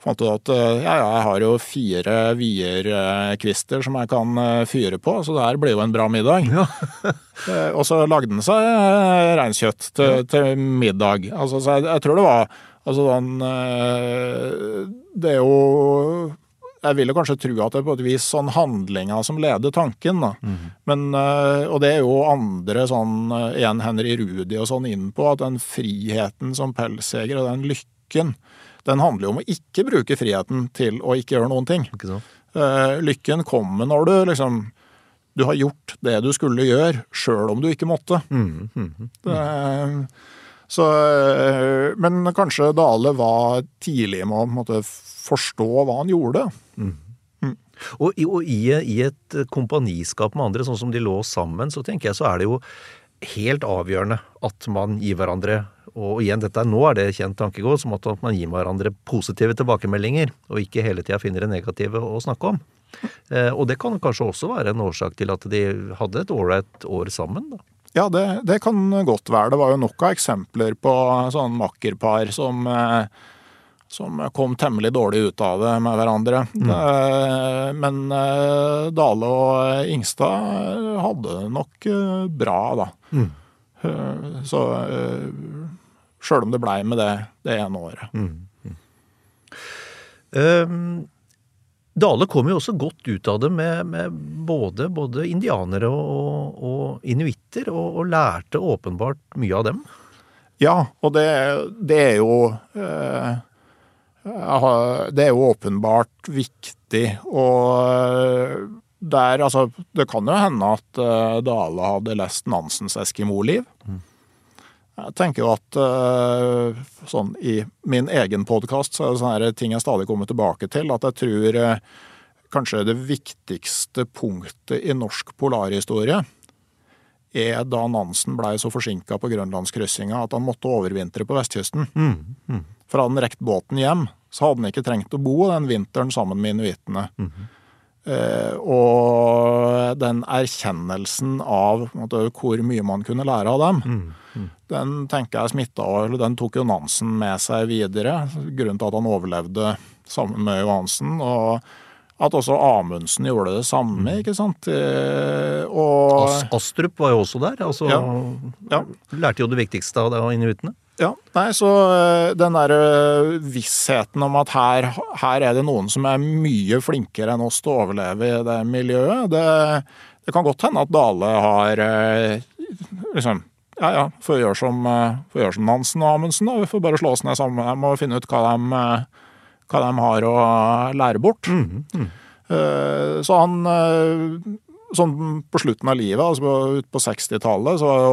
fant ut at eh, ja, ja, jeg har jo fire vierkvister som jeg kan eh, fyre på, så det her blir jo en bra middag. Ja. Eh, og så lagde han seg reinkjøtt til, til, middag. Altså, så jeg, jeg, tror det var Altså den Det er jo jeg ville kanskje tro at det er på et vis sånn handlinga som leder tanken. da. Mm. Men, og det er jo andre sånn, igjen Henry Rudi og sånn inn på, at den friheten som pelsjeger og den lykken den handler jo om å ikke bruke friheten til å ikke gjøre noen ting. Uh, lykken kommer når du liksom Du har gjort det du skulle gjøre, sjøl om du ikke måtte. Mm, mm, mm. Det, så, uh, men kanskje Dale var tidlig med å måte, forstå hva han gjorde. Mm. Mm. Og, og i, i, et kompaniskap med andre, sånn som de lå sammen, så tenker jeg så er det jo helt avgjørende at man gir hverandre og igjen, dette er, nå er det kjent tankegods som at man gir hverandre positive tilbakemeldinger, og ikke hele tida finner det negative å snakke om. Eh, og det kan kanskje også være en årsak til at de hadde et ålreit år sammen, da. Ja, det, det, kan godt være. Det var jo nok av eksempler på sånn makkerpar som, eh, som kom temmelig dårlig ut av det med hverandre. Mm. Eh, men Dale og Ingstad hadde nok bra, da. Mm. Så Sjøl om det blei med det det ene året. Mm. Um, Dale kom jo også godt ut av det med, med både, både, indianere og, og inuitter, og, og, lærte åpenbart mye av dem. Ja, og det, det er jo eh, Det er jo åpenbart viktig. Og der, altså Det kan jo hende at eh, Dale hadde lest Nansens Eskimo-liv. Mm. Jeg tenker jo at uh, sånn i min egen podkast så er det sånne ting jeg stadig kommer tilbake til. At jeg tror uh, kanskje det viktigste punktet i norsk polarhistorie er da Nansen blei så forsinka på grønlandskryssinga at han måtte overvintre på vestkysten. Mm, mm. For hadde han rekt båten hjem, så hadde han ikke trengt å bo den vinteren sammen med inuittene. Mm. Eh, og den erkjennelsen av måte, hvor mye man kunne lære av dem, mm. Den tenker jeg smitta eller Den tok jo Nansen med seg videre. Grunnen til at han overlevde sammen med Johansen. Og at også Amundsen gjorde det samme, mm. ikke sant. Uh, og Astrup var jo også der. altså ja, ja. Lærte jo det viktigste av inuittene. Ja, nei, så eh, den der eh, vissheten om at her, her, er det noen som er mye flinkere enn oss til å overleve i det miljøet, det, det kan godt hende at Dale har eh, liksom ja ja, får gjøre som, får gjøre som Nansen og Amundsen, da. Vi får bare slå oss ned sammen med dem og finne ut hva de, hva de har å lære bort. Mm, mm. Så han Sånn på slutten av livet, altså ut på 60-tallet, så var jo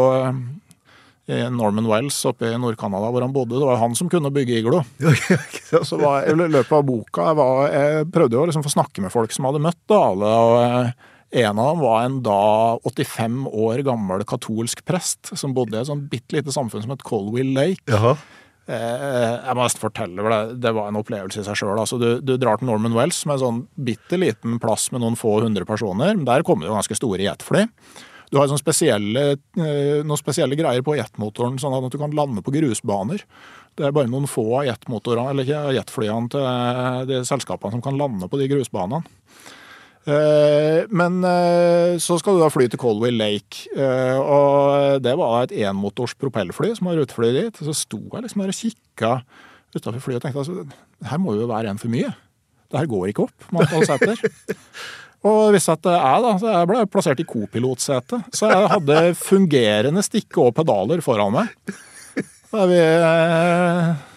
i Norman Wells oppe i Nord-Canada hvor han bodde. Det var han som kunne bygge iglo. så var, I løpet av boka jeg, var, jeg prøvde jeg å liksom få snakke med folk som hadde møtt Dale. og eh, En av dem var en da 85 år gammel katolsk prest som bodde i et sånn bitte lite samfunn som het Colwill Lake. Jaha. Eh, jeg må nesten fortelle, det, det var en opplevelse i seg sjøl. Altså, du, du, drar til Norman Wells som er en sånn bitte liten plass med noen få hundre personer. Der kommer det jo ganske store jetfly. Du har spesielle, eh, noen spesielle greier på jetmotoren, sånn at du kan lande på grusbaner. Det er bare noen få av jetmotorene, eller ikke jetflyene til eh, de selskapene som kan lande på de grusbanene. Eh, men så skal du da fly til Colway Lake, og det var et enmotors propellfly som har rutefly dit. Så sto jeg liksom der og kikka utafor flyet og tenkte altså, her må jo være en for mye. Det her går ikke opp med antall seter. Og hvis at jeg da, jeg ble plassert i kopilotsetet, så jeg hadde fungerende stikke og pedaler foran meg. Da vi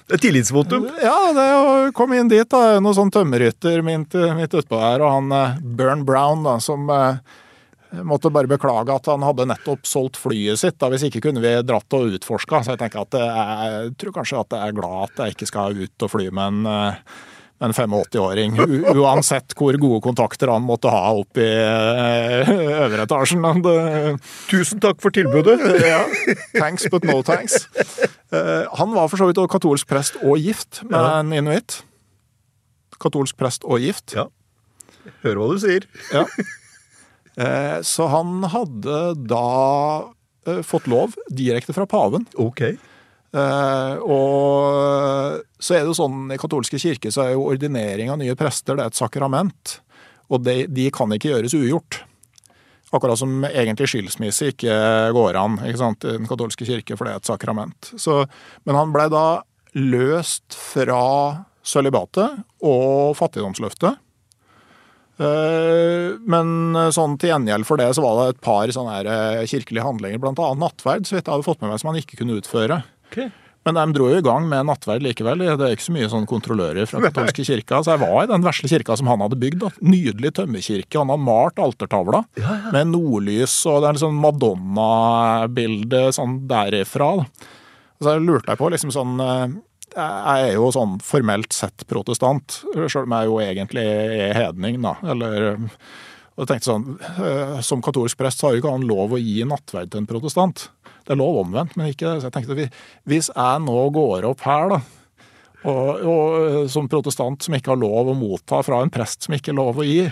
eh, er tillitsvotum? Ja, det kom inn dit. da, Noen sånn tømmerrytter midt, midt utpå her, og han Bern Burn Brown, da, som eh, måtte bare beklage at han hadde nettopp solgt flyet sitt. da, Hvis ikke kunne vi dratt og utforska. Så jeg tenker at jeg tror kanskje at jeg er glad at jeg ikke skal ut og fly med en en 85-åring, uansett hvor gode kontakter han måtte ha opp i eh, øvre etasjen. Det- Tusen takk for tilbudet! ja, thanks but no thanks. Eh, han var for så vidt også katolsk prest og gift med Ja. en inuitt. Katolsk prest og gift. Ja. Hør hva du sier. Ja. Eh, så han hadde da eh, fått lov direkte fra paven. Ok. Og så er det jo sånn i katolske kirke så er jo ordinering av nye prester det er et sakrament. Og de, de kan ikke gjøres ugjort. Akkurat som egentlig skilsmisse ikke går an ikke sant, i den katolske kirke, for det er et sakrament. Så, men han blei da løst fra sølibatet og fattigdomsløftet. Eh, Men sånn til gjengjeld for det så var det et par sånne eh, kirkelige handlinger, annet nattverd, så vidt jeg hadde fått med meg, som han ikke kunne utføre. Ok. Men de dro jo i gang med nattverd likevel. Det er ikke så mye sånn kontrollører fra katolske kirka. Så jeg var i den vesle kirka som han hadde bygd. Da. Nydelig tømmerkirke. Han hadde malt altertavla med nordlys, og det er liksom Madonna-bilde sånn derifra. Da. Så jeg lurte jeg på liksom sånn eh, Jeg er jo sånn formelt sett protestant, sjøl om jeg jo egentlig er hedning, da. Eller og jeg tenkte sånn, eh, Som katolsk prest så har jo ikke han lov å gi nattverd til en protestant. Det er lov omvendt, men ikke det. Så jeg tenkte, vi- Hvis jeg nå går opp her, da, og, og eh, som protestant som ikke har lov å motta fra en prest som ikke er lov å gi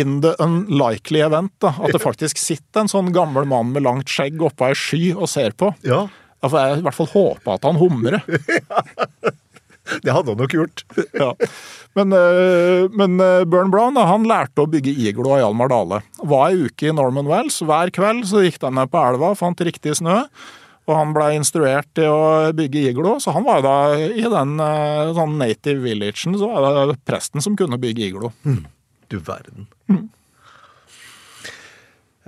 In the unlikely event, da, at det faktisk sitter en sånn gammel mann med langt skjegg oppå ei sky og ser på. Ja, Da får jeg i hvert fall håpe at han humrer. det hadde han nok gjort. Ja. Men, eh, men eh, Bjørn Brown han lærte å bygge iglo av Hjalmar Dale. Var ei uke i Norman Wells. Hver kveld så gikk de ned på elva, fant riktig snø. Og han ble instruert til å bygge iglo, så han var da i den eh, sånn native villagen, så var det presten som kunne bygge iglo. Du verden.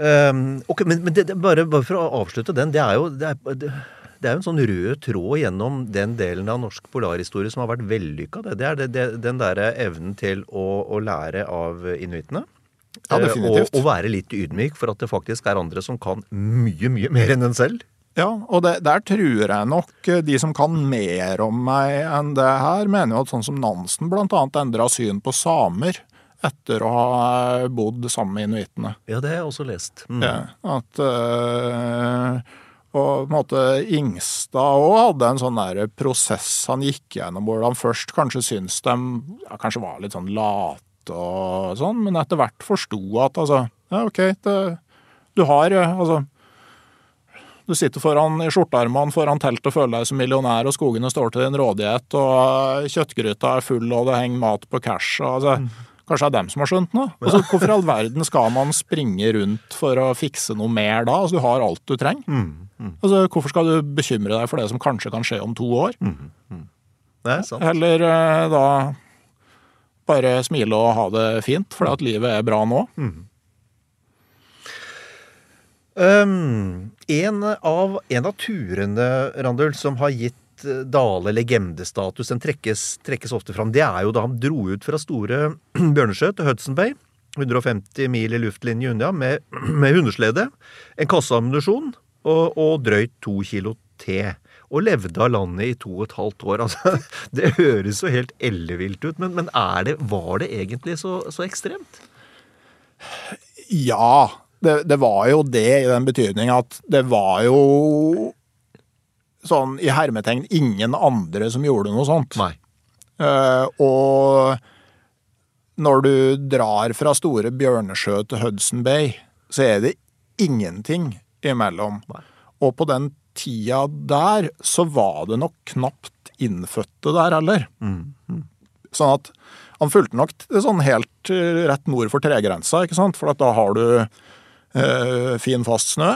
Um, ok, men, men det, det, bare, bare for å avslutte den, det er jo det er, det, det er jo en sånn rød tråd gjennom den delen av norsk polarhistorie som har vært vellykka. Det, det er det, det, den derre evnen til å, å lære av inuittene. Ja, Eh, definitivt. Og, og være litt ydmyk for at det faktisk er andre som kan mye, mye mer enn en selv. Ja, og det, der tror jeg nok eh, de som kan mer om meg enn det her, mener jo at sånn som Nansen annet endra syn på samer etter å ha bodd sammen med inuittene. Ja, det har jeg også lest. Mm. Ja, at øh, Og på en måte Ingstad òg hadde en sånn der prosess han gikk gjennom, hvor han først kanskje syntes de ja, kanskje var litt sånn late og sånn, men etter hvert forsto at altså Ja, OK, det, du har øh, Altså du sitter foran i skjortearmene foran teltet og føler deg som millionær, og skogene står til din rådighet, og kjøttgryta er full, og det henger mat på cash. Og, altså, Kanskje det er dem som har skjønt noe? Altså, hvorfor i all verden skal man springe rundt for å fikse noe mer da? Altså, du har alt du trenger. Altså, hvorfor skal du bekymre deg for det som kanskje kan skje om to år? Det er sant. Heller eh, da bare smile og ha det fint, fordi at livet er bra nå. Um, en, av, en av turene, Randul, som har gitt eh, Dale legendestatus, den trekkes, trekkes ofte fram, det er jo da han dro ut fra store Bjørnesjø til Hudson Bay. 150 mil i luftlinje unna med, med hundeslede, en kasse ammunisjon og, og drøyt to kilo te. Og levde av landet i to og et halvt år. Altså, det høres jo helt ellevilt ut, men, men er det, var det egentlig så, så ekstremt? Ja, det, det var jo det i den betydning at det var jo sånn i hermetegn ingen andre som gjorde noe sånt. Nei. Uh, og når du drar fra Store Bjørnesjø til Hudson Bay, så er det ingenting imellom. Nei. Og på den tida der så var det nok knapt innfødte der heller. Sånn at han fulgte nok sånn helt eh, rett nord for tregrensa, ikke sant? For at da har du eh, fin, fast snø,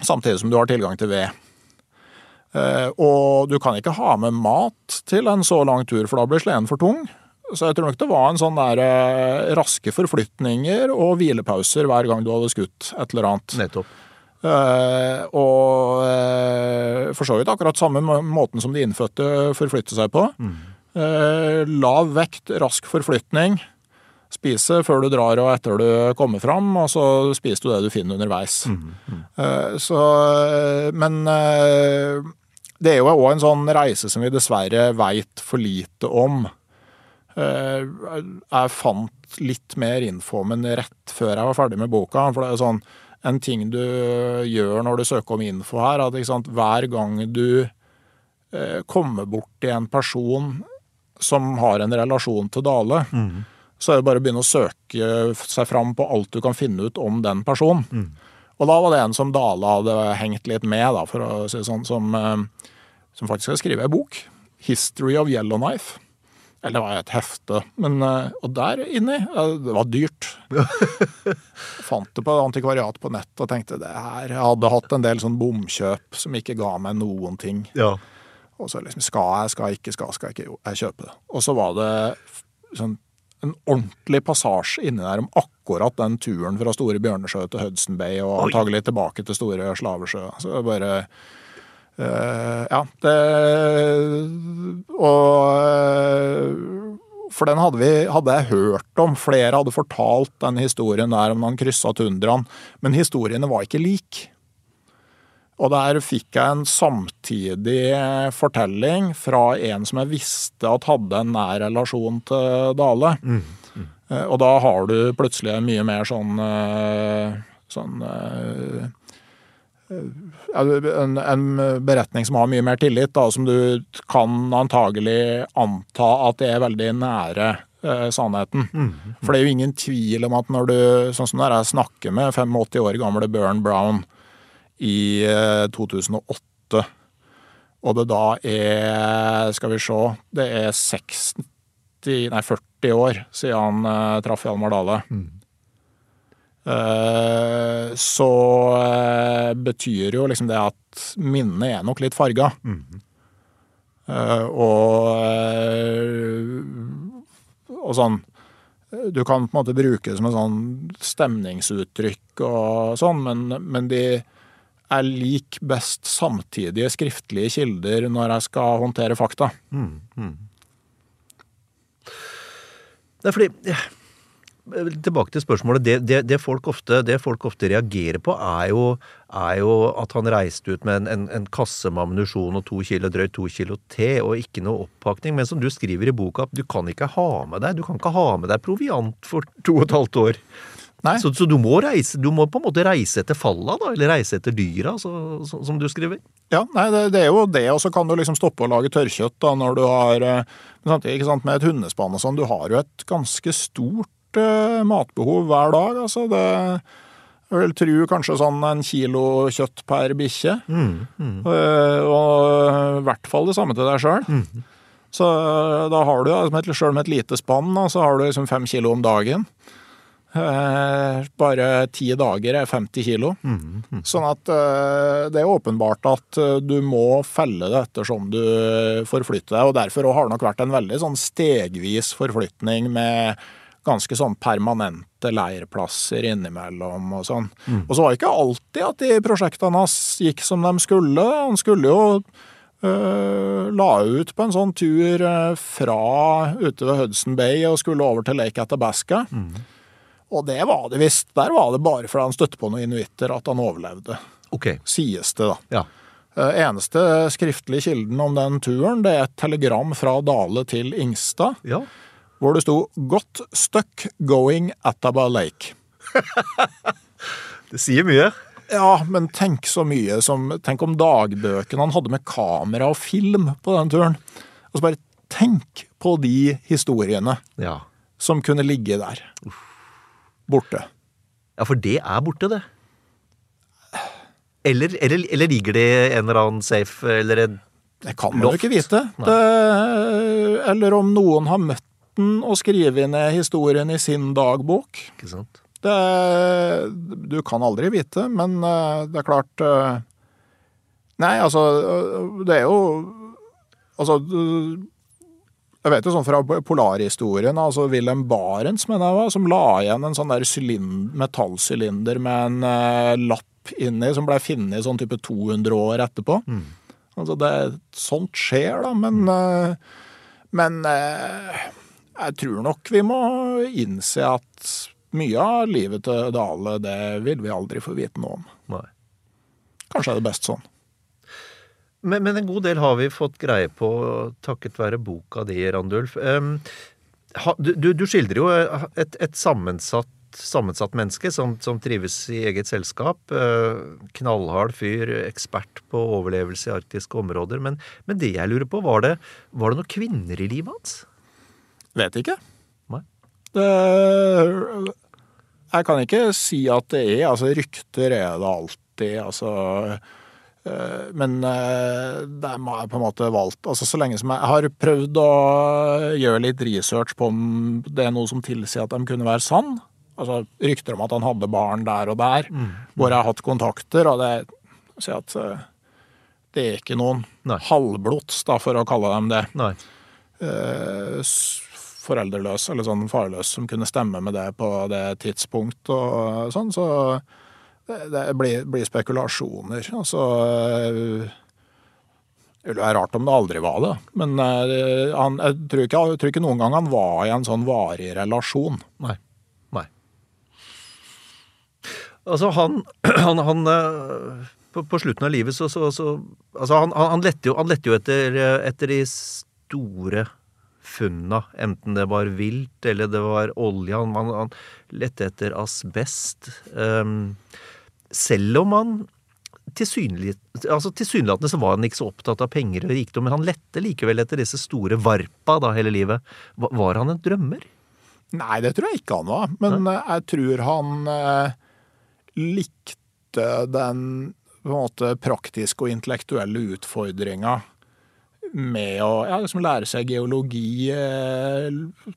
samtidig som du har tilgang til ved. Eh, og du kan ikke ha med mat til en så lang tur, for da blir sleden for tung. Så jeg tror nok det var en sånn der eh, raske forflytninger og hvilepauser hver gang du hadde skutt et eller annet. Nettopp. Eh, og eh, for så vidt akkurat samme måten som de innfødte forflytter seg på. Mm. lav vekt, rask forflytning. Spise før du drar og etter du kommer fram, og så spiser du det du finner underveis. Eh, så, eh, men eh, det er jo òg en sånn reise som vi dessverre veit for lite om. Eh, jeg fant litt mer info, men rett før jeg var ferdig med boka. For det er jo sånn en ting du gjør når du søker om info her, at sant, hver gang du eh, kommer borti en person som har en relasjon til Dale, mm. så er det bare å begynne å søke seg fram på alt du kan finne ut om den personen. Mm. Og da var det en som Dale hadde hengt litt med, da, for å si det sånn, som, eh, som faktisk skal skrive ei bok. 'History of Yellowknife'. Eller det var et hefte. Men, eh, og der inni Det var dyrt. Fant det på antikvariat på nett og tenkte det her Jeg hadde hatt en del sånn bomkjøp som ikke ga meg noen ting. Ja. Og så liksom Skal jeg, skal jeg ikke, skal skal jeg ikke? Jo, jeg kjøper det. Og så var det sånn en ordentlig passasje inni der om akkurat den turen fra Store Bjørnesjø til Hudson Bay og antagelig tilbake til Store Slavesjø. Så det bare ja, det Og uh, For den hadde, vi, hadde jeg hørt om. Flere hadde fortalt den historien der om han kryssa tundraen. Men historiene var ikke like. Og der fikk jeg en samtidig fortelling fra en som jeg visste at hadde en nær relasjon til Dale. Mm, mm. Uh, og da har du plutselig mye mer sånn sånn en, en, beretning som har mye mer tillit, da, som du kan antagelig anta at det er veldig nære eh, sannheten. Mm, mm. For det er jo ingen tvil om at når du, sånn som når jeg snakker med 85 år gamle Burn Brown i eh, 2008, og det da er, skal vi se, det er 60, nei 40 år siden han eh, traff Hjalmar Dale. Mm. Eh, så eh, betyr jo liksom det at minnet er nok litt farga. Mm. Og, og sånn Du kan på en måte bruke det som en sånn stemningsuttrykk og sånn, men, men de er lik best samtidige skriftlige kilder når jeg skal håndtere fakta. Mm, mm. Det er fordi Tilbake til spørsmålet. Det, det, det, folk ofte, det, folk ofte, reagerer på, er jo, er jo at han reiste ut med en, en, en kasse med ammunisjon og to kilo drøyt to kilo te, og ikke noe oppakning. Men som du skriver i boka, du kan ikke ha med deg du kan ikke ha med deg proviant for to og et halvt år. Så, så, du må reise, du må på en måte reise etter falla, da, eller reise etter dyra, så, så, som du skriver? Ja, nei, det, det, er jo det, og så kan du liksom stoppe å lage tørrkjøtt da, når du har eh, Samtidig, ikke sant, med et hundespann og sånn, du har jo et ganske stort matbehov hver dag. Altså det jeg vil tro kanskje sånn en kilo kjøtt per bikkje. Mm, mm. Uh, og i hvert fall det samme til deg sjøl. Mm. Så uh, da har du, sjøl med et lite spann, så har du liksom fem kilo om dagen. bare ti dager er 50 kilo. Mm, mm. Sånn at det er åpenbart at du må felle det ettersom du forflytter deg. Og derfor har det nok vært en veldig sånn stegvis forflytning med ganske sånn permanente leirplasser innimellom og sånn. Mm. Og så var det ikke alltid at de prosjektene hans gikk som de skulle. Han skulle jo øh, la ut på en sånn tur øh, fra ute ved Hudson Bay og skulle over til Lake Athabasca. Mm. Og det var det visst. Der var det bare fordi han støtte på noen inuitter at han overlevde. Okay. Sies det, da. Ja. Øh, eneste skriftlige kilden om den turen, det er et telegram fra Dale til Ingstad. Ja hvor det sto 'Godt stuck going Attaba Lake'. det sier mye. Ja, men tenk så mye som Tenk om dagbøkene han hadde med kamera og film på den turen. Og så bare tenk på de historiene ja. som kunne ligge der. Borte. Ja, for det er borte, det. Eller, eller, eller ligger det en eller annen safe eller en Det kan man jo ikke vite. Det, eller om noen har møtt måten å skrive ned historien i sin dagbok. Ikke sant? Det, du kan aldri vite, men eh, det er klart eh, Nei, altså Det er jo Altså jeg vet jo sånn fra polarhistorien, altså Wilhelm Barents, mener jeg var, som la igjen en sånn der metallsylinder med en uh, lapp inni, som blei funnet sånn type 200 år etterpå. Mm. Altså det, Sånt skjer, da, men uh, Men uh, jeg tror nok vi må innse at mye av livet til Dale, det vil vi aldri få vite noe om. Nei. Kanskje er det best sånn. Men, men, en god del har vi fått greie på takket være boka di, Randulf. Um, ha, du, du, skildrer jo et, et sammensatt, sammensatt menneske som, som, trives i eget selskap. Eh, knallhard fyr, ekspert på overlevelse i arktiske områder. Men, men det jeg lurer på, var det, var det noen kvinner i livet hans? Vet ikke. Nei. Det, jeg kan ikke si at det er. Altså, rykter er det alltid. Altså Eh, men eh, det er på en måte valgt altså Så lenge som jeg har prøvd å gjøre litt research på om det er noe som tilsier at de kunne være sann. Altså rykter om at han hadde barn der og der, mm. hvor jeg har hatt kontakter. Og det si at eh, det er ikke noen Nei. halvblods, da, for å kalle dem det. Nei. Foreldreløs, eller sånn farløs, som kunne stemme med det på det tidspunkt og sånn. Så det blir, blir spekulasjoner. Altså Det være rart om det aldri var det. Men eh, han, jeg, tror ikke, jeg, tror ikke, noen gang han var i en sånn varig relasjon. Nei. Nei. Altså, han, han, han eh, på, på, slutten av livet så, så, så Altså, han, han, lette jo, lette jo etter, etter de store funna, enten det var vilt eller det var olje. Han, han lette etter asbest. Um, selv om han tilsynelatende altså tilsynelatende så var han ikke så opptatt av penger og rikdom, men han lette likevel etter disse store varpa da hele livet. Var han en drømmer? Nei, det tror jeg ikke han var. Men Nei? jeg tror han eh, likte den på en måte praktiske og intellektuelle utfordringa med å ja, liksom lære seg geologi, eh,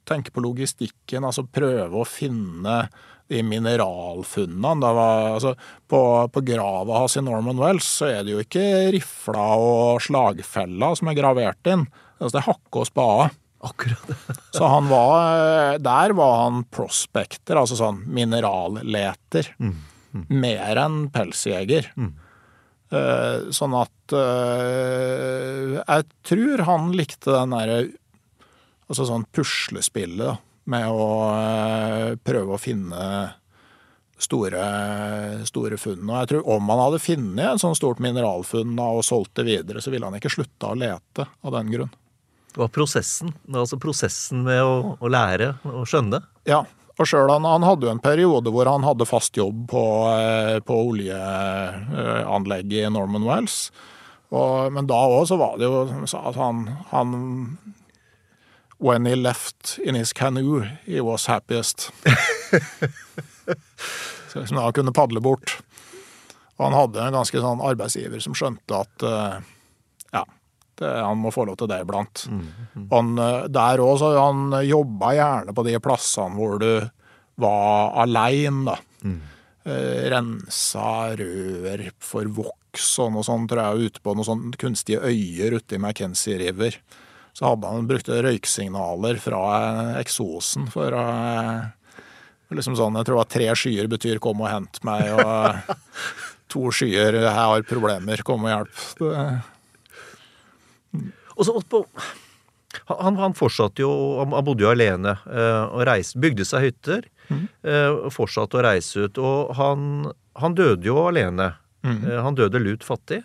tenke på logistikken, altså prøve å finne de mineralfunnene. Var, altså, på, på grava hans i Norman Wells så er det jo ikke rifla og slagfella som er gravert inn. Altså, det er hakke og spade. Akkurat. så han var Der var han prospekter, altså sånn mineralleter. Mm. Mm. Mer enn pelsjeger. Mm. Uh, sånn at uh, Jeg tror han likte den derre Altså sånn puslespillet, med å eh, prøve å finne store, store funn. Og jeg tror om han hadde funnet et sånt stort mineralfunn og solgt det videre, så ville han ikke slutta å lete av den grunn. Det var prosessen, altså prosessen med å, å lære og skjønne? Ja. Og sjøl han, han, hadde jo en periode hvor han hadde fast jobb på, eh, på oljeanlegget i Norman Wells. Og, men da òg så var det jo at han, han When he left in his canoe, he was happiest. så liksom da kunne padle bort. Og han hadde en ganske sånn arbeidsgiver som skjønte at uh, ja, det, han må få lov til det iblant. Mm, mm. Han, uh, der òg, så han jobba gjerne på de plassene hvor du var aleine, da. Mm. Uh, rensa rør for voks og noe sånt, tror jeg, ute på noen sånne kunstige øyer ute i McKenzie River så hadde han brukt røyksignaler fra eksosen for å liksom sånn, Jeg tror at tre skyer betyr 'kom og hent meg', og to skyer 'jeg har problemer, kom og hjelp'. Og så på, han, han, fortsatte jo, han bodde jo alene eh, og reiste, bygde seg hytter. Mm. Og fortsatte å reise ut. Og han, han døde jo alene. Mm. Han døde lut fattig.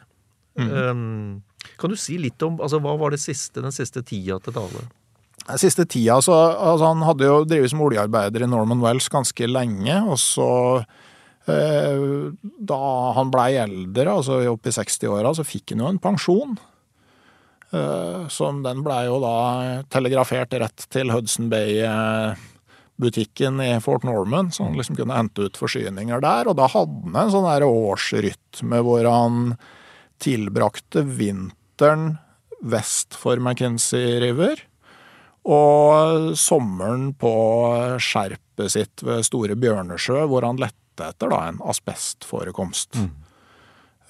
Mm. Kan du si litt om altså, hva var det siste, den siste tida til Dale? Den siste tida, så, altså, Han hadde jo drevet som oljearbeider i Norman Wells ganske lenge. Og så, eh, da han blei eldre, altså opp i 60-åra, så fikk han jo en pensjon. Eh, som den blei jo da telegrafert rett til Hudson Bay-butikken i Fort Norman, så han liksom kunne hente ut forsyninger der. Og da hadde han en sånn der årsrytme hvor han tilbrakte vinteren vest for McKenzie River. Og sommeren på skjerpet sitt ved Store Bjørnesjø, hvor han lette etter da, en asbestforekomst. Mm.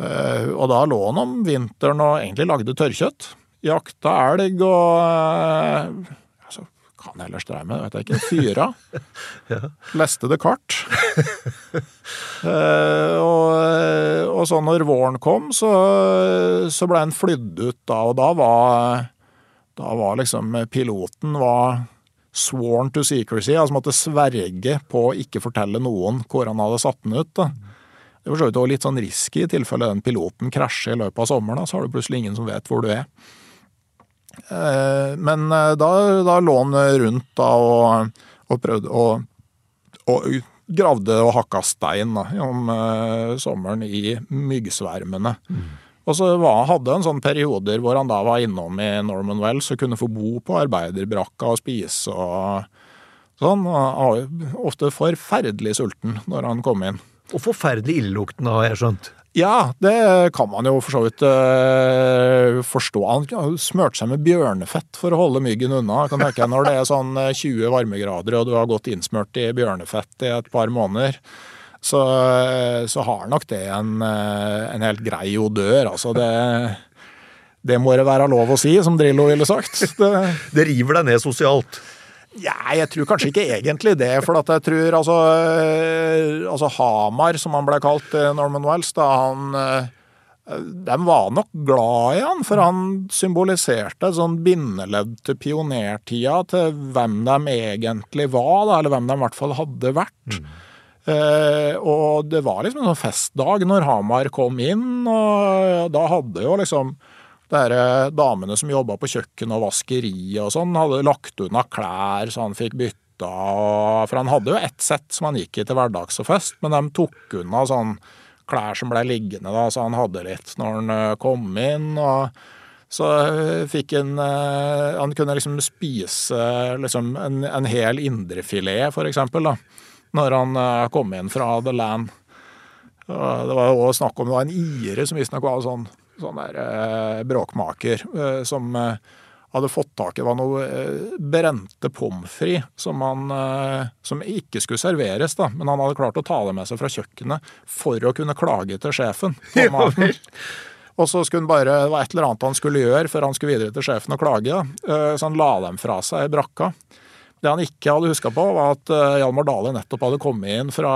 Uh, og da lå han om vinteren og egentlig lagde tørrkjøtt. Jakta elg og altså, hva han ellers drev med, vet jeg ikke. Fyra. ja. Leste det kart. eh, og, og, så når våren kom, så, så ble han flydd ut da, og da var, da var liksom piloten var sworn to secrecy, altså måtte sverge på å ikke fortelle noen hvor han hadde satt den ut. da. Det var så vidt litt sånn risky i tilfelle den piloten krasjer i løpet av sommeren. Da, så har du plutselig ingen som vet hvor du er. Eh, Men eh, da, da lå han rundt da og, og prøvde å og gravde og hakka stein da, om eh, sommeren i myggsvermene. Og så var, hadde han sånne perioder hvor han da var innom i Norman Wells og kunne få bo på arbeiderbrakka og spise og sånn. Han var ofte forferdelig sulten når han kom inn. Og forferdelig illeluktende, har jeg skjønt. Ja, det kan man jo for så vidt eh, forstå. Han har smurt seg med bjørnefett for å holde myggen unna. Kan tenke Når det er sånn eh, 20 varmegrader og du har gått innsmurt i bjørnefett i et par måneder, så, eh, så har nok det en, eh, en helt grei odør. Altså det, det må det være lov å si, som Drillo ville sagt. Det, Det river deg ned sosialt. Ja, jeg tror kanskje ikke egentlig det, for at jeg tror altså, eh, altså Hamar, som han ble kalt Norman Wells, da han eh, De var nok glad i han, for han symboliserte et sånn bindeledd til pionertida, til hvem de egentlig var, da, eller hvem de i hvert fall hadde vært. Eh, og det var liksom en sånn festdag når Hamar kom inn, og da hadde jo liksom dere damene som jobba på kjøkken og vaskeri og sånn, hadde lagt unna klær så han fikk bytta. For han hadde jo ett sett som han gikk i til hverdags og fest, men de tok unna sånn klær som ble liggende, da, så han hadde litt når han eh, kom inn. og så eh, fikk han eh, Han kunne liksom spise liksom en, en hel indrefilet, for eksempel, når han eh, kom inn fra The Land. Det var jo snakk om det var en ire som visstnok var sånn, sånn der eh, bråkmaker, eh, som eh, hadde fått tak i det var noe eh, brente pommes frites som, han, eh, som ikke skulle serveres, da, men han hadde klart å ta det med seg fra kjøkkenet for å kunne klage til sjefen. på maten. Og så skulle han bare, det var et eller annet han skulle gjøre før han skulle videre til sjefen og klage. Eh, Så han la dem fra seg i brakka. Det han ikke hadde huska på, var at eh, Hjalmar Dale nettopp hadde kommet inn fra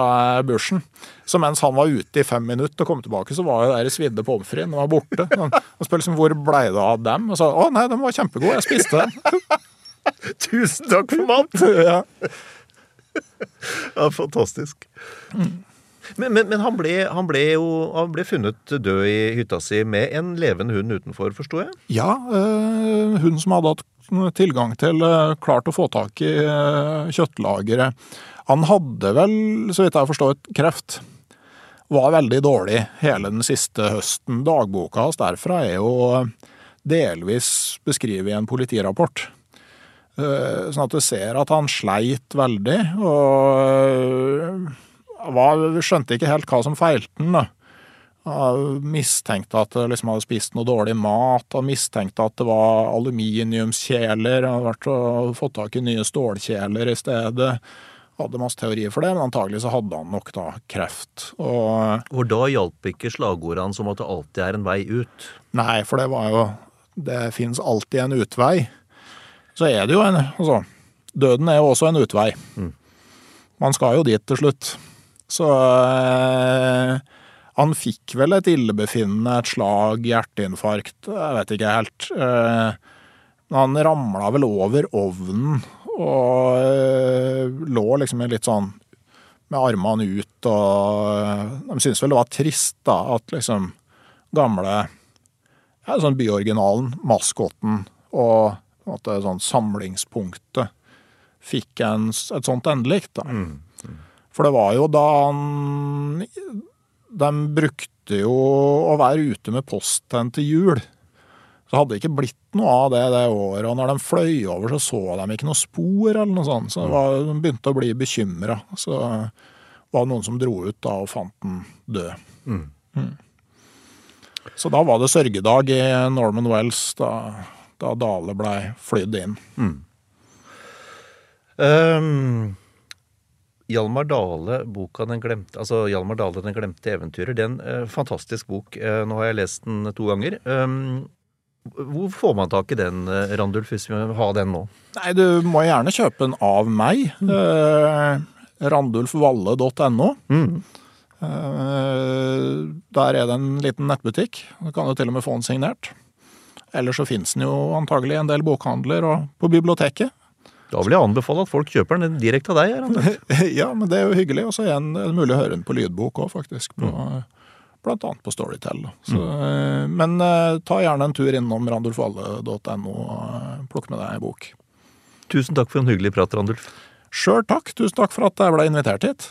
børsen. Så mens han var ute i fem minutter og kom tilbake, så var jo der svidde pommes fritesen var borte. Han, han spør liksom hvor blei det av dem? Og sa å nei, de var kjempegode, jeg spiste dem. Tusen takk for mat! ja. Ja, fantastisk. Men, men, men han, ble, han ble jo han ble funnet død i hytta si med en levende hund utenfor, forsto jeg? Ja, øh, hun som hadde hatt tilgang til eh, klart å få tak i eh, kjøttlageret. Han hadde vel, så vidt jeg forstår, kreft. Var veldig dårlig hele den siste høsten. Dagboka hans derfra er jo delvis beskrevet i en politirapport. Eh, Sånn at du ser at han sleit veldig, og var, skjønte ikke helt hva som feilte den. da. Han mistenkte at han liksom hadde spist noe dårlig mat, han mistenkte at det var aluminiumskjeler, han hadde vært og fått tak i nye stålkjeler i stedet. Hadde masse teorier for det, men antagelig så hadde han nok da kreft. Og For da hjalp ikke slagordene som at det alltid er en vei ut. Nei, for det var jo Det fins alltid en utvei. Så er det jo en Altså, døden er jo også en utvei. Man skal jo dit til slutt. Så eh, han fikk vel et illebefinnende, et slag, hjerteinfarkt, jeg vet ikke helt. Eh, han ramla vel over ovnen og eh, lå liksom litt sånn med armene ut og De syntes vel det var trist, da, at liksom gamle ja, sånn byoriginalen, maskotten og måte sånn samlingspunktet fikk en, et sånt endelikt. da. For det var jo da han De brukte jo å være ute med posten til jul. Så hadde det ikke blitt noe av det det året. Og når de fløy over, så så de ikke noe spor eller noe sånt. Så var, de begynte å bli bekymra. Så var det noen som dro ut da og fant den død. Mm. Så da var det sørgedag i Norman Wells, da, da Dale blei flydd inn. Um, Hjalmar Dale, boka Den glemte Altså Hjalmar Dale, Den glemte eventyrer. Det er en eh, fantastisk bok. Eh, nå har jeg lest den to ganger. Um, hvor får man tak i den, eh, Randulf, hvis vi vil ha den nå? Nei, du må gjerne kjøpe den av meg. Eh, Randulfvalle.no. Eh, der er det en liten nettbutikk. Du kan jo til og med få den signert. Eller så fins den jo antagelig i en del bokhandler og på biblioteket. Da vil jeg anbefale at folk kjøper den direkte av deg. Ja, men det er jo hyggelig. Og så er det mulig å høre den på lydbok òg, faktisk. På, blant annet på Storytel. Så, mm. Men uh, ta gjerne en tur innom randulfalle.no og plukk med deg ei bok. Tusen takk for en hyggelig prat, Randulf. Sjøl takk. Tusen takk for at jeg ble invitert hit.